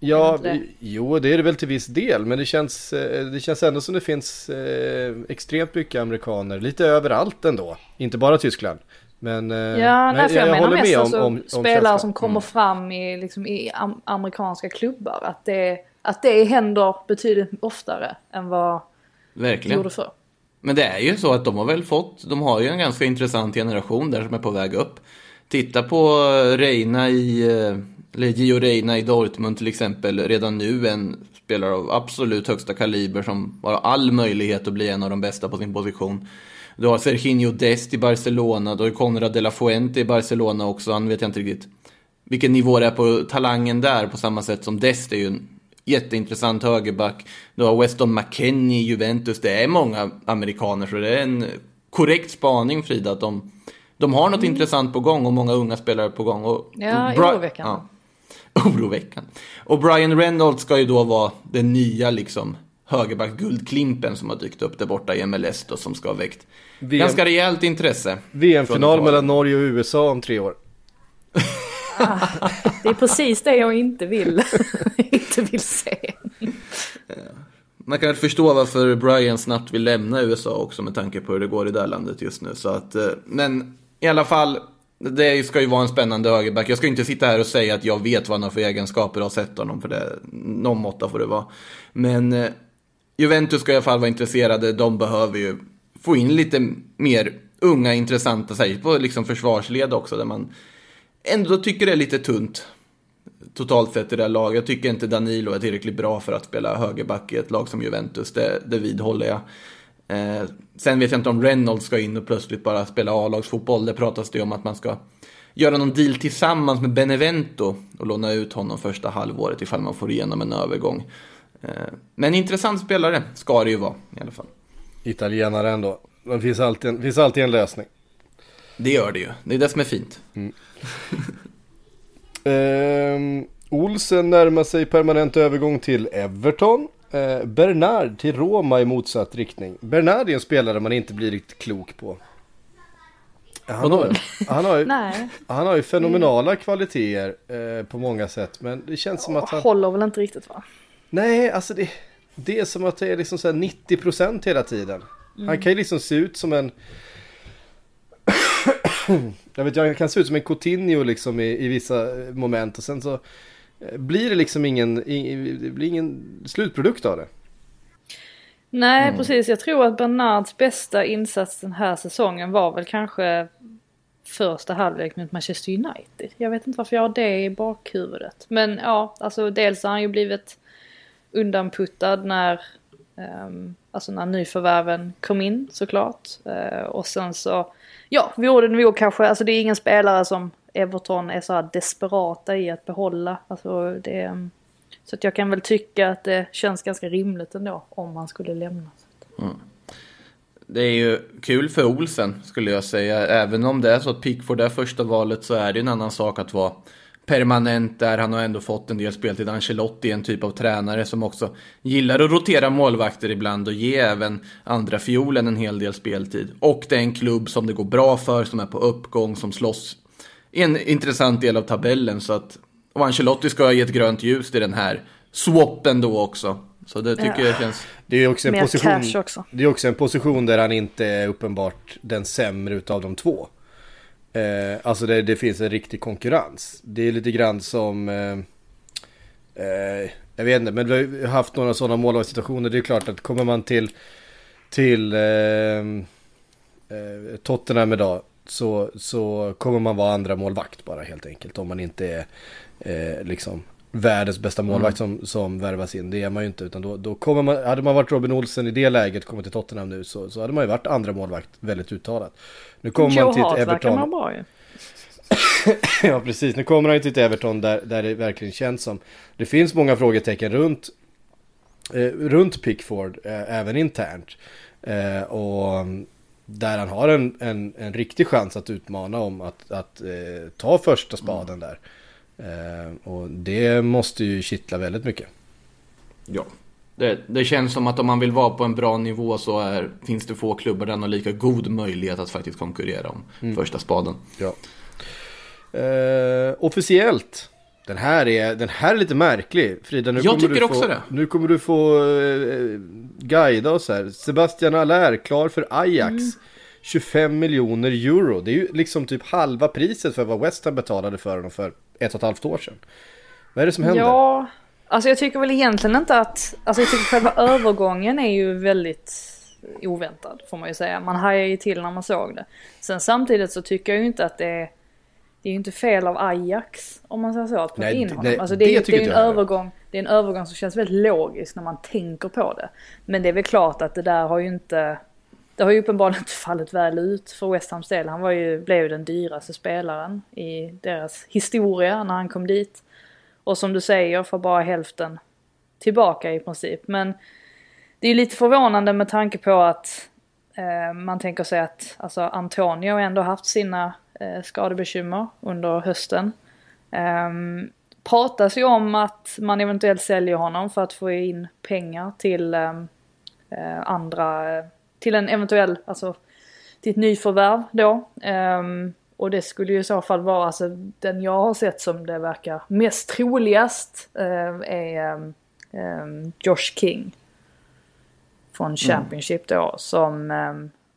Ja, det? jo det är det väl till viss del. Men det känns, eh, det känns ändå som det finns eh, extremt mycket amerikaner. Lite överallt ändå. Inte bara Tyskland. Men, eh, Ja, nej, men för jag, menar mest om- alltså, om- om spelare känslan. som kommer fram i, liksom, i am- amerikanska klubbar. Att det, att det händer betydligt oftare än vad det Verkligen. gjorde förr. Men det är ju så att de har väl fått, de har ju en ganska intressant generation där som är på väg upp. Titta på Reina i, eller Gio Reina i Dortmund till exempel, redan nu en spelare av absolut högsta kaliber som har all möjlighet att bli en av de bästa på sin position. Du har Serginho Dest i Barcelona, du har Conrad de la Fuente i Barcelona också, han vet jag inte riktigt vilken nivå det är på talangen där på samma sätt som Dest är ju en jätteintressant högerback. Du har Weston McKennie i Juventus. Det är många amerikaner så det är en korrekt spaning Frida att de, de har något intressant på gång och många unga spelare på gång. Och, Ja, Bri- oroväckande. Ja, oroväckande. Och Brian Reynolds ska ju då vara den nya liksom högerback-guldklimpen som har dykt upp där borta i MLS då som ska ha väckt VM ganska rejält intresse. VM-final mellan Norge och USA om tre år. Det är precis det jag inte vill, inte vill se. Man kan förstå varför Brian snabbt vill lämna USA också med tanke på hur det går i det här landet just nu. Så att, eh, men i alla fall, det ska ju vara en spännande högerback. Jag ska inte sitta här och säga att jag vet vad han har för egenskaper och har sett honom, för det, någon måtta får det vara. Men eh, Juventus ska i alla fall vara intresserade. De behöver ju få in lite mer unga intressanta, särskilt på liksom försvarsled också, där man ändå tycker det är lite tunt totalt sett i det här laget. Jag tycker inte Danilo är tillräckligt bra för att spela högerback i ett lag som Juventus. Det, det vidhåller jag. Eh, sen vet jag inte om Reynolds ska in och plötsligt bara spela A-lagsfotboll. Det pratas det om att man ska göra någon deal tillsammans med Benevento och låna ut honom första halvåret ifall man får igenom en övergång. Eh, men intressant spelare ska det ju vara i alla fall. Italienare ändå. Det finns alltid en, finns alltid en lösning. Det gör det ju. Det är det som är fint. Ehm, Olsen närmar sig permanent övergång till Everton. Eh, Bernard till Roma i motsatt riktning. Bernard är en spelare man inte blir riktigt klok på. Han har, han, har ju, han har ju fenomenala kvaliteter eh, på många sätt. Men det känns som att han... håller väl inte riktigt va? Nej, alltså det, det är som att det är liksom så här 90% hela tiden. Han kan ju liksom se ut som en... jag vet, jag kan se ut som en Coutinho liksom i, i vissa moment och sen så blir det liksom ingen, det blir ingen slutprodukt av det. Nej, precis. Jag tror att Bernards bästa insats den här säsongen var väl kanske första halvlek mot Manchester United. Jag vet inte varför jag har det i bakhuvudet. Men ja, alltså dels har han ju blivit undanputtad när, um, alltså när nyförvärven kom in såklart. Uh, och sen så, ja, vore det nog kanske, alltså det är ingen spelare som Everton är så här desperata i att behålla. Alltså det, mm, så att jag kan väl tycka att det känns ganska rimligt ändå om han skulle lämna. Mm. Det är ju kul för Olsen skulle jag säga. Även om det är så att Pickford är första valet så är det en annan sak att vara permanent där. Han har ändå fått en del speltid. Ancelotti är en typ av tränare som också gillar att rotera målvakter ibland och ge även andra fiolen en hel del speltid. Och det är en klubb som det går bra för, som är på uppgång, som slåss en intressant del av tabellen. Så att, och Ancelotti ska ha gett grönt ljus till den här swappen då också. Så det tycker Ja. jag känns... Det är också en Mer position, också. det är också en position där han inte är uppenbart den sämre utav de två. Eh, alltså det, det finns en riktig konkurrens. Det är lite grann som, eh, eh, jag vet inte, men vi har haft några sådana målvaktssituationer. Det är klart att kommer man till, till eh, eh, Tottenham idag så, så kommer man vara andra målvakt bara helt enkelt. Om man inte är eh, liksom världens bästa målvakt som, som värvas in. Det är man ju inte. Utan då, då kommer man, hade man varit Robin Olsen i det läget, kommit till Tottenham nu, så, så hade man ju varit andra målvakt väldigt uttalat. Nu kommer Joe man till Hart Everton. bra ju. ja, precis. Nu kommer han ju till Everton där, där det verkligen känns som. Det finns många frågetecken runt, eh, runt Pickford, eh, även internt. Eh, och mm, där han har en, en, en riktig chans att utmana om att, att eh, ta första spaden där. Eh, och det måste ju kittla väldigt mycket. Ja. Det, det känns som att om man vill vara på en bra nivå så är, finns det få klubbar där har lika god möjlighet att faktiskt konkurrera om första spaden. Ja. Eh, officiellt. Den här, är, den här är lite märklig. Frida, nu Jag kommer tycker du också få, det. Nu kommer du få eh, guida oss här. Sebastian Allaire klar för Ajax. Mm. 25 miljoner euro. Det är ju liksom typ halva priset för vad West Ham betalade för honom för ett och ett halvt år sedan. Vad är det som händer? Ja, alltså jag tycker väl egentligen inte att, alltså jag tycker själva övergången är ju väldigt oväntad får man ju säga. Man hajade ju till när man såg det. Sen samtidigt så tycker jag ju inte att det är, det är ju inte fel av Ajax om man säger så att plocka in det- honom. nej, Alltså det, det är, det är en övergång, det är en övergång som känns väldigt logisk när man tänker på det. Men det är väl klart att det där har ju inte det har ju uppenbarligen inte fallit väl ut för West Hams del. Han var ju, blev ju den dyraste spelaren i deras historia när han kom dit. Och som du säger, får bara hälften tillbaka i princip. Men det är ju lite förvånande med tanke på att eh, man tänker sig att alltså, Antonio ändå haft sina eh, skadebekymmer under hösten. Um, pratas ju om att man eventuellt säljer honom för att få in pengar till ehm, eh, andra, till en eventuell, alltså till ett nyförvärv då. Ehm, och det skulle ju i så fall vara, alltså den jag har sett som det verkar mest troligast eh, är ehm, Josh King. Från Championship då som,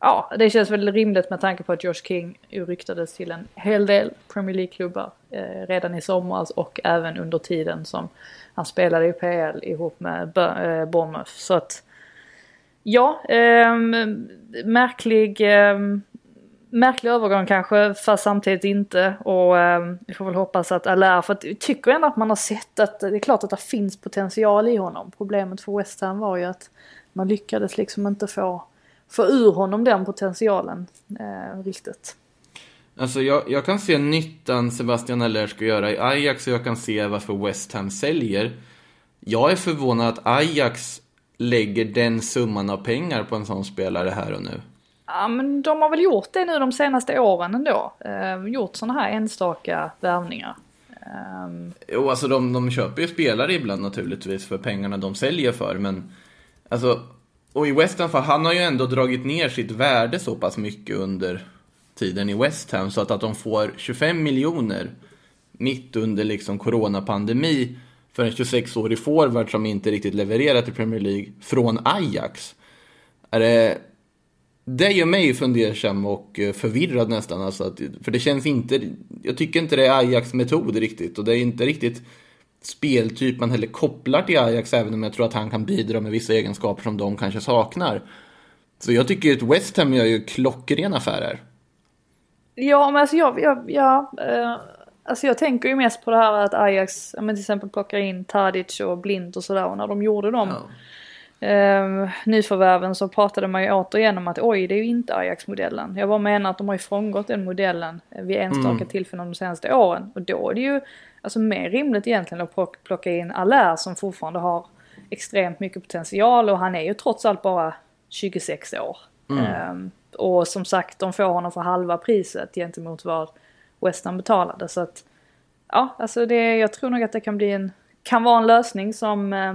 ja det känns väl rimligt med tanke på att Josh King ju ryktades till en hel del Premier League-klubbar eh, redan i somras och även under tiden som han spelade i PL ihop med eh, Bournemouth. Så att Ja, eh, märklig, ehm, märklig övergång kanske, fast samtidigt inte. Och ehm, vi får väl hoppas att Allaire, för att jag tycker ändå att man har sett att det är klart att det finns potential i honom. Problemet för West Ham var ju att man lyckades liksom inte få, få ur honom den potentialen eh, riktigt. Alltså jag, jag kan se nyttan Sebastian Aller ska göra i Ajax och jag kan se varför West Ham säljer. Jag är förvånad att Ajax lägger den summan av pengar på en sån spelare här och nu. Ja men de har väl gjort det nu de senaste åren ändå. Eh, gjort sådana här enstaka värvningar. Ehm, Jo, alltså de, de köper ju spelare ibland naturligtvis för pengarna de säljer för, men alltså, och i West Ham, för han har ju ändå dragit ner sitt värde så pass mycket under tiden i West Ham, så att, att de får 25 miljoner mitt under liksom coronapandemi för en 26-årig forward som inte riktigt levererat i Premier League från Ajax. Är det, det gör mig fundersam och eh, förvirrad nästan. Alltså att, för det känns inte, jag tycker inte det är Ajax metod riktigt. Och det är inte riktigt speltyp man heller kopplar till Ajax, även om jag tror att han kan bidra med vissa egenskaper som de kanske saknar. Så jag tycker att West Ham gör ju klockren affärer. Ja, men alltså jag, jag, ja, eh, alltså jag tänker ju mest på det här att Ajax, ja, men till exempel plockar in Tadic och Blint och sådär och när de gjorde dem eh, nyförvärven så pratade man ju återigen om att oj, det är ju inte Ajax-modellen. Jag bara menar att de har ju frångått den modellen vid enstaka tillfällen de senaste åren och då är det ju alltså mer rimligt egentligen att plock- plocka in Allaire som fortfarande har extremt mycket potential och han är ju trots allt bara 26 år. Ehm, och som sagt, de får honom för halva priset gentemot vad West Ham betalade. Så att, ja, alltså det, jag tror nog att det kan bli en, kan vara en lösning som eh,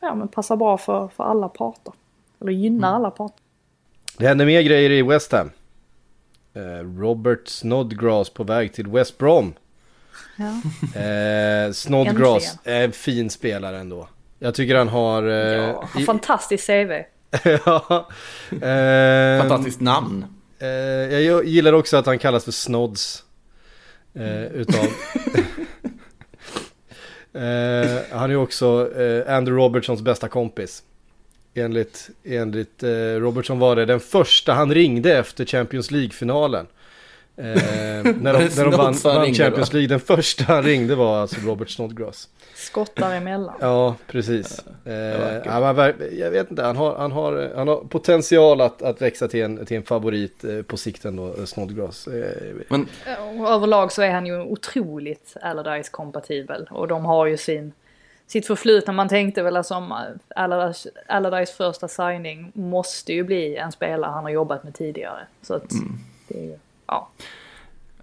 ja, men passar bra för, för alla parter. Eller gynnar alla parter. Det händer mer grejer i West Ham. Eh, Robert Snodgrass på väg till West Brom. Ja. Eh, Snodgrass är en fin spelare ändå. Jag tycker han har... Eh, Ja, i- fantastiskt CV. ja, eh, Fantastiskt namn. Eh, jag gillar också att han kallas för Snods. Eh, utav... eh, han är också eh, Andrew Robertsons bästa kompis. Enligt, enligt eh, Robertson var det den första han ringde efter Champions League-finalen. Eh, när de, när de vann, vann Champions? League, den första han ringde var alltså Robert Snodgrass. Skottar emellan. Ja, precis. Eh, ja, jag vet inte, han har, han har, han har potential att, att växa till en, till en favorit eh, på sikt ändå, eh, Snodgrass. Eh, Men överlag så är han ju otroligt Allardyce kompatibel och de har ju sin sitt förflutna. Man tänkte väl alltså om Allardyce, Allardyce första signing måste ju bli en spelare han har jobbat med tidigare. Så att det är ju, ja.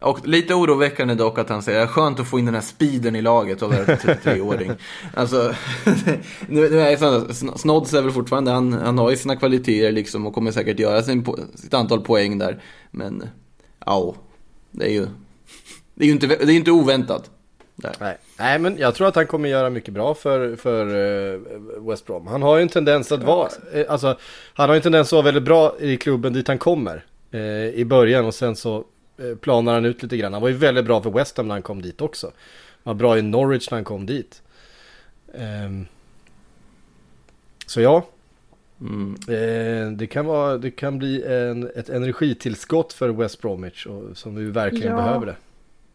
Och lite oroväckande dock att han säger att skönt att få in den här speeden i laget och vara 33-åring. alltså, nu, nu är Sn- Snods är väl fortfarande, han, han har ju sina kvaliteter liksom och kommer säkert göra sin, sitt antal poäng där. Men, ja, det är ju, det är ju inte, det är inte oväntat. Där. nej. nej, men jag tror att han kommer göra mycket bra för, för eh, West Brom. Han har ju en tendens att vara, eh, alltså, han har ju en tendens att vara väldigt bra i klubben dit han kommer. Eh, I början och sen så eh, planar han ut lite grann. Han var ju väldigt bra för West Ham när han kom dit också. Han var bra i Norwich när han kom dit. Ehm, så ja, Mm. Eh, det, kan vara, det kan bli en, ett energitillskott för West Bromwich och, som vi verkligen Ja. behöver det.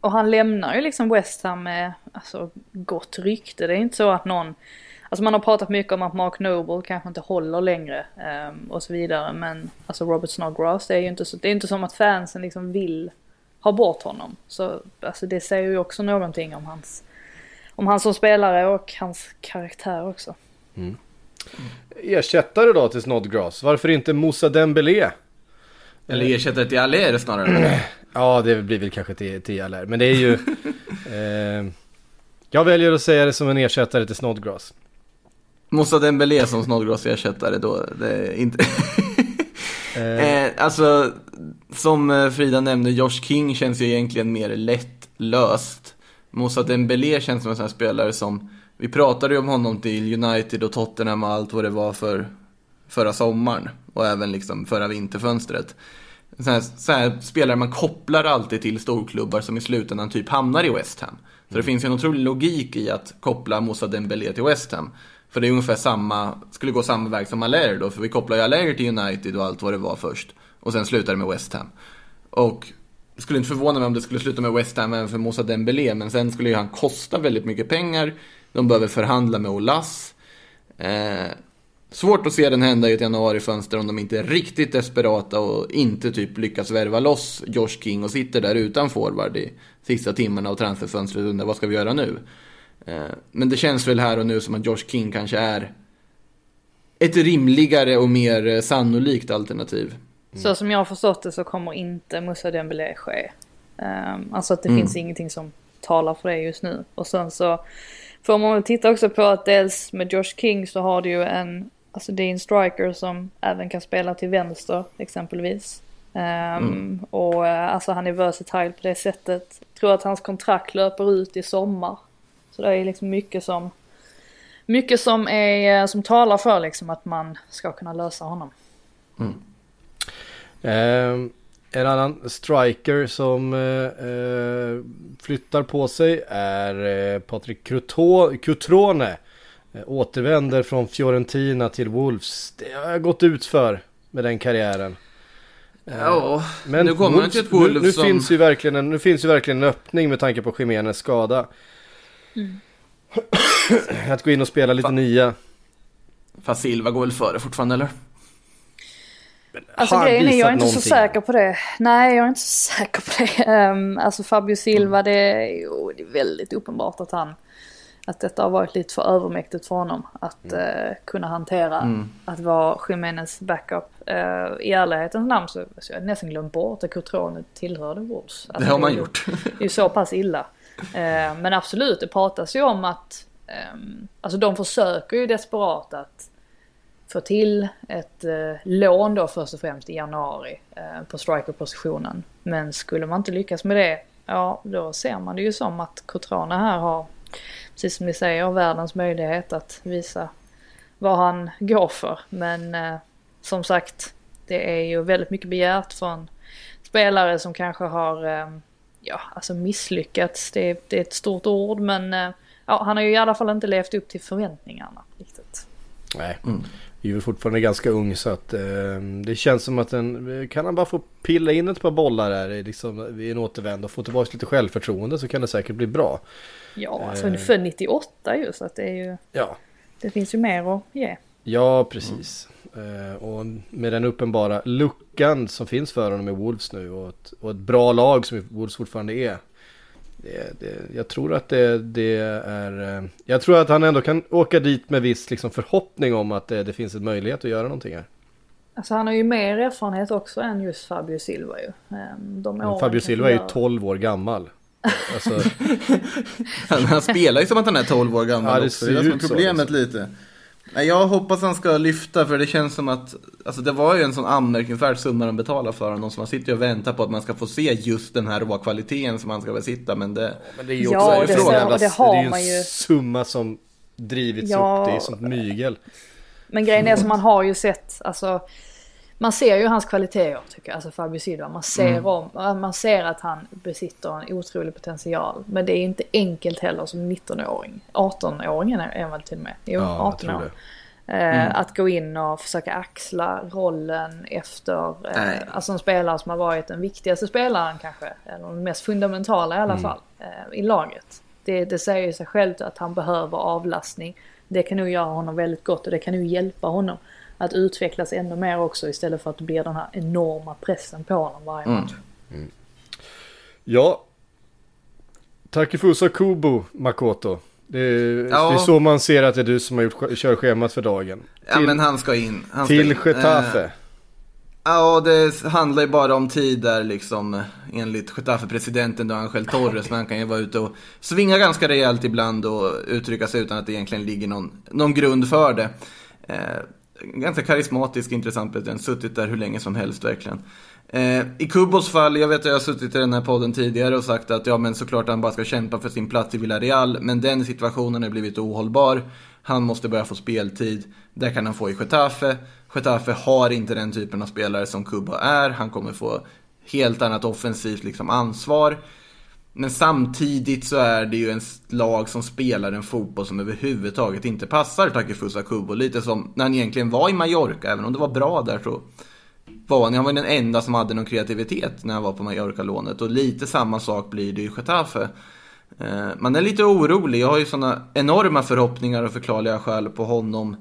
Och han lämnar ju liksom West Ham med alltså, gott rykte. Det är inte så att någon... Alltså man har pratat mycket om att Mark Noble kanske inte håller längre ehm, och så vidare. Men alltså Robert Snodgrass, det är ju inte, så, det är inte som att fansen liksom vill ha bort honom. Så alltså det säger ju också någonting om hans, om han som spelare och hans karaktär också. Ersättare då till Snodgrass, varför inte Moussa Dembélé? Eller ersättare till Aller snarare. Ja, det blir väl kanske till, till Allaire, men det är ju... eh, jag väljer att säga det som en ersättare till Snodgrass. Moussa Dembélé som Snodgrass ersättare då, det är inte... Eh, Eh, alltså, som eh, Frida nämnde, Josh King känns ju egentligen mer lättlöst. Moussa Dembélé känns som en sån här spelare som, vi pratade ju om honom till United och Tottenham och allt vad det var för förra sommaren och även liksom förra vinterfönstret. Så här, så här spelare man kopplar alltid till storklubbar som i slutändan typ hamnar i West Ham. Så det finns ju en otrolig logik i att koppla Moussa Dembélé till West Ham. För det är ungefär samma, skulle gå samma väg som Allaire då, för vi kopplar ju Allaire till United och allt vad det var först. Och sen slutar det med West Ham. Och det skulle inte förvåna mig om det skulle sluta med West Ham även för Moussa Dembélé, men sen skulle ju han kosta väldigt mycket pengar. De behöver förhandla med Olas. Eh, svårt att se den hända i ett januarifönster om de inte är riktigt desperata och inte typ lyckas värva loss Josh King och sitter där utan forward i sista timmarna av transferfönstret och undrar vad ska vi göra nu? Eh, men det känns väl här och nu som att Josh King kanske är ett rimligare och mer eh, sannolikt alternativ. Så som jag har förstått det så kommer inte Moussa Dembélé ske. Ehm, alltså att det Mm. finns ingenting som talar för det just nu. Och sen så får man väl titta också på att dels med Josh King så har du ju en, alltså det är en striker som även kan spela till vänster exempelvis. Ehm, Och eh, alltså han är versatile på det sättet. Jag tror att hans kontrakt löper ut i sommar. Så det är liksom mycket som, mycket som är, som talar för liksom att man ska kunna lösa honom. Ehm, en annan striker som eh, eh, flyttar på sig är eh, Patrik Cutrone. Eh, återvänder från Fiorentina till Wolves. Det har gått ut för med den karriären. Ja, Men nu kommer han till ett Wolves nu, nu, som... finns ju verkligen en, nu finns ju verkligen en öppning med tanke på Jiménez skada. Att gå in och spela lite Fan. nia. Fast Silva går väl före fortfarande eller? Alltså Har grejen är, jag är inte så säker på det. Nej, jag är inte så säker på det. Ehm, alltså Fabio Silva, det är, jo, det är väldigt uppenbart att han, att detta har varit lite för övermäktigt för honom. Att eh, kunna hantera, att vara Jiménez backup. Uh, I ärlighetens namn så, så jag hade nästan glömt bort att Cotrone tillhörde Wolves. Alltså, Det har man gjort. Det är ju så pass illa. Eh, men absolut, det pratas ju om att, ehm, alltså de försöker ju desperat att få till ett eh, lån då först och främst i januari eh, på strikerpositionen. Men skulle man inte lyckas med det, ja då ser man det ju som att Cotrana här har, precis som ni säger, världens möjlighet att visa vad han går för. Men eh, som sagt, det är ju väldigt mycket begärt från spelare som kanske har eh, ja, alltså misslyckats. Det är, det är ett stort ord men eh, ja, han har ju i alla fall inte levt upp till förväntningarna riktigt. Nej, Mm. är väl fortfarande ganska ung så att eh, det känns som att den, kan han bara få pilla in ett par bollar där i liksom, i en återvänd och få tillbaka lite självförtroende så kan det säkert bli bra. Ja, alltså är född 98 ju så att det är ju, Ja, det finns ju mer att ge. Ja precis. Eh, och med den uppenbara luckan som finns för honom i Wolves nu och ett, och ett bra lag som Wolves fortfarande är. Det, det, jag tror att det, det är... eh, Jag tror att han ändå kan åka dit med viss liksom, förhoppning om att det, det finns en möjlighet att göra någonting här. Alltså han har ju mer erfarenhet också än just Fabio Silva ju. Ehm, De Fabio Silva är ju gör- 12 år gammal. Alltså, Han, han spelar ju som att han är 12 år gammal Ja, det också. Ser det är ut så, problemet liksom. lite. Nej, Jag hoppas han ska lyfta för det känns som att Alltså det var ju en sån anmärkningsvärd summa de betalar för honom Så man sitter ju och väntar på att man ska få se just den här råa kvaliteten som han ska besitta Men det men det är ju Ja, också och det och det har är ju man en ju. summa som drivits Ja. upp. Det är sånt mygel. Men grejen är som man har ju sett, alltså man ser ju hans kvaliteter tycker jag, alltså Fabio Silva. Man ser, Mm. om, man ser att han besitter en otrolig potential. Men det är inte enkelt heller som 19-åring. 18-åringen är han väl till och med? Jo, Ja, jag 18 tror år. det. Mm. Eh, Att gå in och försöka axla rollen efter, Nej. eh, alltså en spelare som har varit den viktigaste spelaren kanske, eller den mest fundamentala i alla Mm. fall, eh, i laget. Det, det säger ju sig självt att han behöver avlastning. Det kan nog göra honom väldigt gott och det kan nog hjälpa honom att utvecklas ännu mer också istället för att det blir den här enorma pressen på honom varje Mm. match. Ja. Takifusa Kubo Makoto. Det är, Ja. det är så man ser att det är du som har gjort sk- körschemat för dagen. Ja Till, men han ska in han ska till in. Getafe. Eh, Ja, det handlar ju bara om tid där liksom enligt Getafe-presidenten då Angel Torres. Men han kan ju vara ute och svinga ganska rejält ibland och uttrycka sig utan att det egentligen ligger någon, någon grund för det. Eh, ganska karismatisk, intressant president. Suttit där hur länge som helst verkligen. Eh, I Kubos fall, jag vet att jag har suttit i den här podden tidigare och sagt att ja men såklart han bara ska kämpa för sin plats i Villarreal. Men den situationen har blivit ohållbar. Han måste börja få speltid. Det kan han få i Getafe. Getafe har inte den typen av spelare som Kubo är. Han kommer få helt annat offensivt liksom, ansvar. Men samtidigt så är det ju en lag som spelar en fotboll som överhuvudtaget inte passar Takifusa Kubo. Lite som när han egentligen var i Mallorca, även om det var bra där så var han, han var den enda som hade någon kreativitet när han var på Mallorca-lånet. Och lite samma sak blir det i Getafe. Eh, man är lite orolig, jag har ju sådana enorma förhoppningar och förklarliga skäl på honom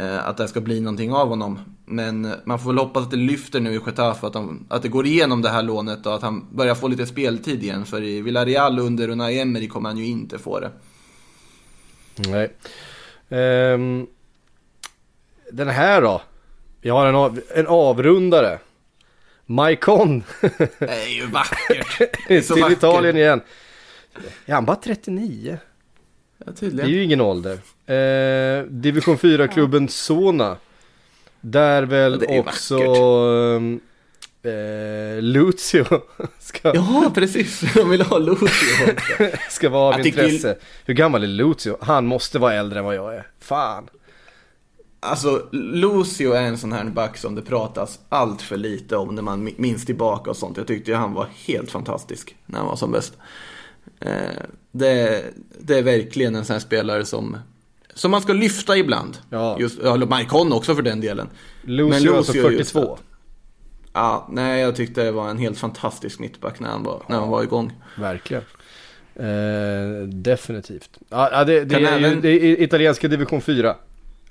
eh, Att det ska bli någonting av honom. Men eh, man får väl hoppas att det lyfter nu i Getafe, att, de, att det går igenom det här lånet och att han börjar få lite speltid igen. För i Villarreal under Unai Emery kommer han ju inte få det. Nej. Ehm, den här då? Jag har en, av, en avrundare. Maikon Det är ju vackert. Det är så till vackert. Italien igen. Är han bara 39? Ja, Det är tydligen. ju ingen ålder. Eh, Division 4-klubben Sona. Där väl Ja, också ehm, eh, Lucio ska, Ja, precis. De vill ha Lucio också. ska vara av Jag tycker- intresse. Hur gammal är Lucio? Han måste vara äldre än vad jag är. Fan. Alltså, Lucio är en sån här back som det pratas allt för lite om när man mi- minns tillbaka och sånt. Jag tyckte ju han var helt fantastisk när han var som bäst. Eh, det, det är verkligen en sån här spelare som, som man ska lyfta ibland. Ja. Just, ja, Maikon också för den delen. Lucio, Men alltså Lucio just 42. att- Ja, nej, jag tyckte det var en helt fantastisk mittback när han var, när han var igång. Verkligen. Eh, definitivt. Ja, ja, det, det, är, även- det är italienska division 4.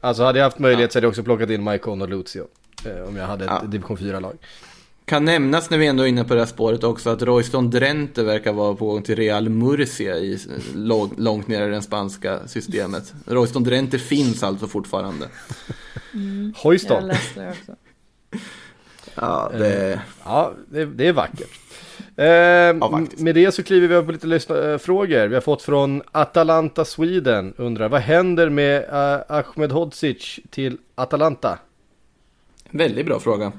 Alltså hade jag haft möjlighet så hade jag också plockat in Maicon och Lucio. Eh, om jag hade ett Ja. division 4-lag. Kan nämnas när vi ändå är inne på det här spåret också att Royston Drenthe verkar vara på gång till Real Murcia i, lång- långt ner i det spanska systemet. Royston Drenthe finns alltså fortfarande. Jag Hoyston. läste det också. Ja, det... Ja, det, det är vackert. Eh, faktiskt. med det så kliver vi upp på lite lyssnarfrågor. Vi har fått från Atalanta Sweden. Undrar vad händer med eh, Ahmed Hodzic till Atalanta? Väldigt bra fråga.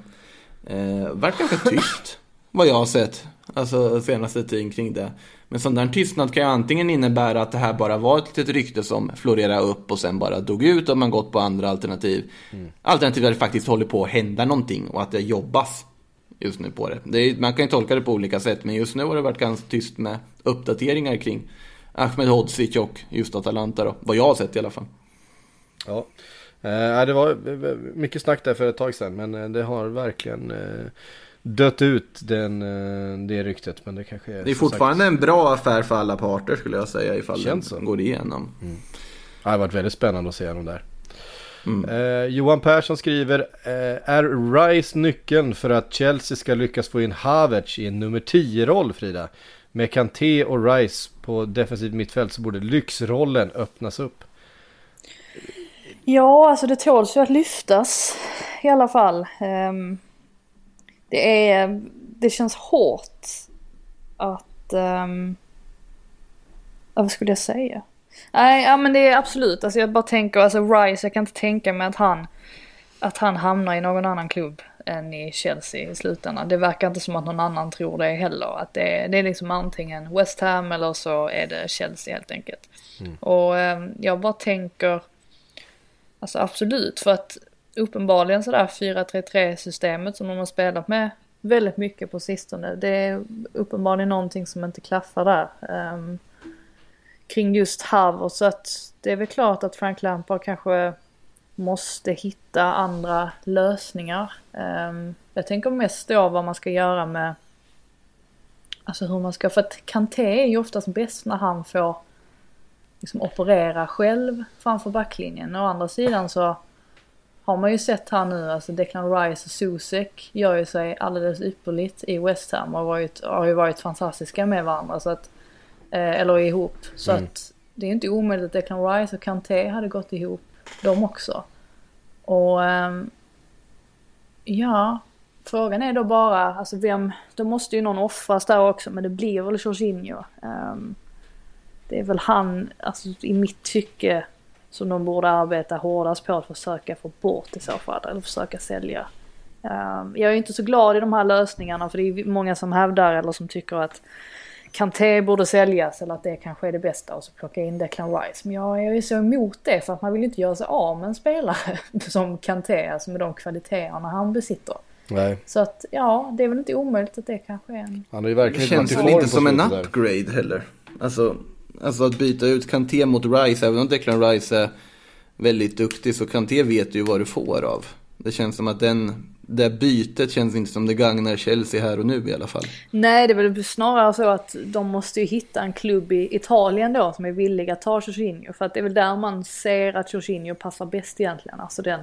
Eh, vart ganska tyst, vad jag har sett. Alltså senaste tiden kring det. Men sån där tystnad kan ju antingen innebära att det här bara var ett litet rykte som florerade upp och sen bara dog ut och man gått på andra alternativ. Alternativt att det faktiskt håller på att hända någonting och att det jobbas just nu på det. det är, man kan ju tolka det på olika sätt men just nu har det varit ganska tyst med uppdateringar kring Ahmed Hodzic och just Atalanta då. Vad jag har sett i alla fall. Ja, eh, det var eh, mycket snack där för ett tag sedan. Men eh, det har verkligen eh, dött ut den, eh, det ryktet. Men det kanske är Det är fortfarande en bra affär för alla parter skulle jag säga ifall Känns den så. går igenom. Sagt, det har varit väldigt spännande att se honom där. Mm. Eh, Johan Persson skriver, eh, är Rice nyckeln för att Chelsea ska lyckas få in Havertz i en nummer 10-roll Frida? Med Kanté och Rice på defensivt mittfält så borde lyxrollen öppnas upp. Ja, alltså det tåls ju att lyftas i alla fall. Ehm, det är, det känns hårt att, um, vad skulle jag säga? Nej, ja men det är absolut, alltså jag bara tänker, alltså Rice, jag kan inte tänka mig att han, att han hamnar i någon annan klubb än i Chelsea i slutändan. Det verkar inte som att någon annan tror det heller. Att det, är- det är liksom antingen West Ham eller så är det Chelsea helt enkelt. Och ehm, jag bara tänker, Alltså absolut, för att uppenbarligen sådär 4-3-3 systemet som de har spelat med väldigt mycket på sistone. Det är uppenbarligen någonting som inte klaffar där. Um, kring just Havertz så att det är väl klart att Frank Lampard kanske måste hitta andra lösningar. Um, jag tänker mest då vad man ska göra med Alltså hur man ska, för att Kanté är ju oftast bäst när han får liksom operera själv framför backlinjen. Å andra sidan så har man ju sett här nu, alltså Declan Rice och Susek gör ju sig alldeles ypperligt i West Ham och har, varit, har ju varit fantastiska med varandra. Så att, eh, eller ihop. Så att det är inte omöjligt att Declan Rice och Kanté hade gått ihop de också. Och ehm, ja, frågan är då bara, alltså vem, då måste ju någon offras där också men det blir väl Jorginho. Ehm, det är väl han, alltså i mitt tycke, som de borde arbeta hårdast på att försöka få bort i så fall, eller försöka sälja. Ehm, jag är inte så glad i de här lösningarna för det är många som hävdar eller som tycker att Kanté borde säljas eller att det kanske är det bästa och så plocka in Declan Rice. Men jag, jag är så emot det för att man vill inte göra sig av med en spelare som Kanté, alltså med de kvaliteterna han besitter. Nej, Så att ja, det är väl inte omöjligt att det kanske är en... han har ju Det verkligen känns varit i väl inte som en upgrade heller. Alltså, alltså att byta ut Kanté mot Rice, även om Declan Rice är väldigt duktig så Kanté vet ju vad du får av. Det känns som att den, det bytet känns inte som det gagnar Chelsea här och nu i alla fall. Nej, det är väl snarare så att de måste ju hitta en klubb i Italien då som är villiga att ta Jorginho. För att det är väl där man ser att Jorginho passar bäst egentligen. Alltså den,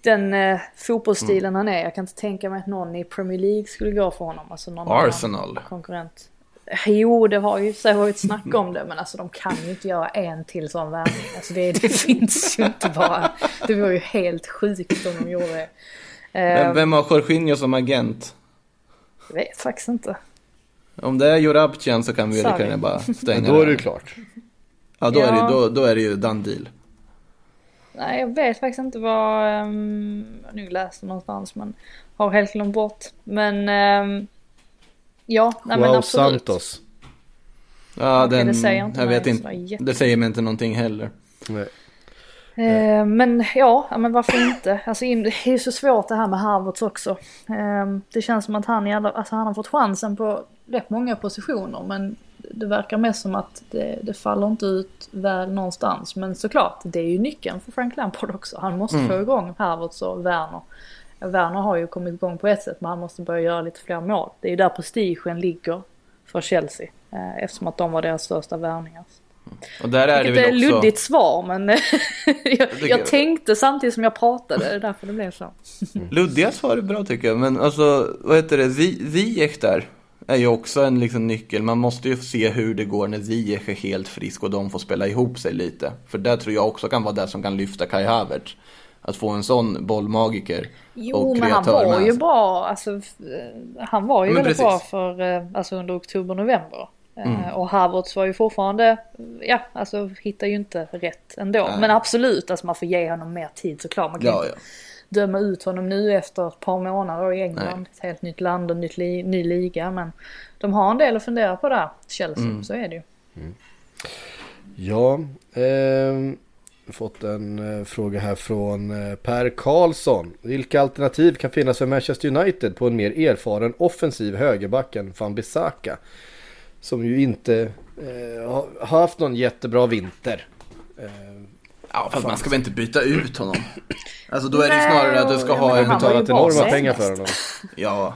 den eh, fotbollsstilen han är. Jag kan inte tänka mig att någon i Premier League skulle gå för honom. Alltså någon Arsenal. konkurrent. Jo, det har ju så varit snack om det, men alltså de kan ju inte göra en till sån värvning. Alltså det, det finns ju inte bara. Det vore ju helt sjukt om de gjorde det. Men Eh, vem har Jorginho som agent? jag vet faktiskt inte. Om det är Jorabcian så kan vi lika gärna bara stänga Men då är det ju klart. Ja, då, är det, Ja. då, då är det ju done deal. Nej, jag vet faktiskt inte vad... Um, jag har nog läst det någonstans men har helt glömt bort. Men... ehm, ja, nej men Wow absolut. Santos. Ja, den, det säger inte jag vet inte. jätte- Det säger mig inte någonting heller. Nej. Eh, men ja, men varför inte? Alltså det är ju så svårt det här med Harvards också. Eh, det känns som att han, alla, alltså, han har fått chansen på rätt många positioner men det verkar mest som att det, det faller inte ut väl någonstans. Men såklart, det är ju nyckeln för Frank Lampard också. Han måste få igång Harvards och Werner. Werner har ju kommit igång på ett sätt men han måste börja göra lite fler mål. Det är ju där prestigen ligger för Chelsea. Eh, eftersom att de var deras största värvningar. Och där är det Vilket är väl ett också... luddigt svar men jag, jag tänkte samtidigt som jag pratade, det är därför det blev så. Luddiga svar är bra tycker jag, men alltså, vad heter det, Zi- Ziyech där är ju också en liksom nyckel. Man måste ju se hur det går när Ziyech är helt frisk och de får spela ihop sig lite. För det tror jag också kan vara det som kan lyfta Kai Havertz. Att få en sån bollmagiker Jo och men han var ju bra, alltså han var ju Ja, väldigt precis. bra för, eh, alltså under oktober-november. Eh, Mm. Och Havertz var ju fortfarande, ja alltså hittar ju inte rätt ändå. Nej. Men absolut, alltså man får ge honom mer tid såklart. Man kan Ja, inte ja. döma ut honom nu efter ett par månader i England. Ett helt nytt land och nytt li- ny liga. Men de har en del att fundera på där, Chelsea. Mm. Så är det ju. Ja, ehm, vi har fått en eh, fråga här från eh, Per Karlsson. Vilka alternativ kan finnas för Manchester United på en mer erfaren offensiv högerback än Van Bissaka? Som ju inte eh, har, har haft någon jättebra vinter. Eh, Ja, fast man ska väl inte byta ut honom? Alltså då är det ju snarare att du ska ja, ha var ju betalat enorma pengar för honom. Ja,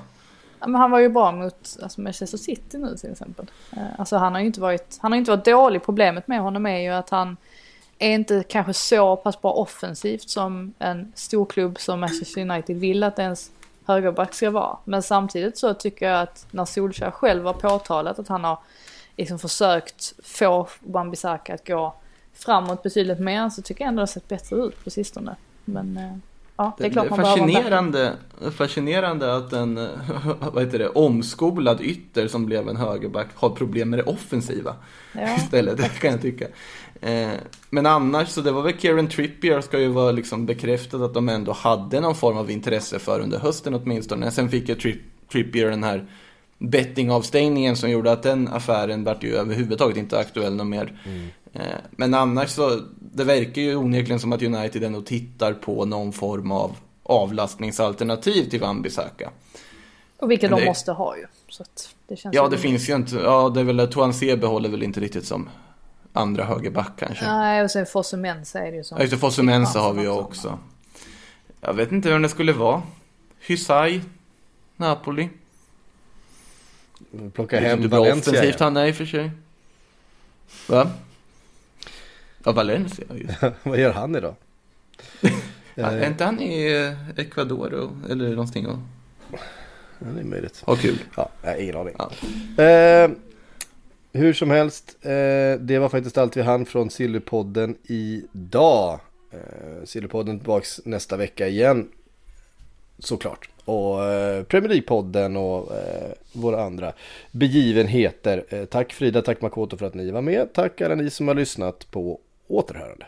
Ja, men han var ju bra mot alltså Manchester City nu till exempel. Eh, Alltså han har ju inte varit, han har inte varit dålig. Problemet med honom är ju att han är inte kanske så pass bra offensivt som en storklubb som Manchester United vill att ens högerback ska vara. Men samtidigt så tycker jag att när Solskjaer själv har påtalat att han har liksom försökt få Wan-Bissaka att gå framåt betydligt mer så tycker jag ändå det har sett bättre ut på sistone. Men eh, ja, det är klart man behöver en back. fascinerande, fascinerande att en vad heter det, omskolad ytter som blev en högerback har problem med det offensiva Ja. istället, det kan jag tycka. Eh, Men annars så det var väl Kieran Trippier ska ju vara liksom bekräftat att de ändå hade någon form av intresse för under hösten åtminstone. Sen fick ju Tri- Trippier den här bettingavstängningen som gjorde att den affären vart ju överhuvudtaget inte aktuell någon mer. Eh, Men annars så, det verkar ju onekligen som att United ändå tittar på någon form av avlastningsalternativ till Van Bissaka. Och vilket Men de det- måste ha ju. Så att det känns Ja, det finns ju inte, ja det är väl att Tuanse behåller väl inte riktigt som andra högerback kanske. Nej, och sen Fosse Mensa är det ju som... Ja, just det, Fosse Mensa har vi ju också. Jag vet inte vem det skulle vara. Hysaj, Napoli. Plocka hem inte Valencia. offensivt Ja. han är i och för sig. Va? Ja, Valencia, just. Vad gör han idag? Är inte han i eh, Ecuador och, eller någonting och Ja, det är möjligt. ha kul? Ja, jag har ingen aning. Ja. Eh, hur som helst, eh, det var faktiskt allt vi hann från Sillypodden idag. Eh, Sillypodden tillbaks nästa vecka igen. Såklart. Och eh, Premier League-podden och eh, våra andra begivenheter. Eh, tack Frida, tack Makoto för att ni var med. Tack alla ni som har lyssnat på återhörande.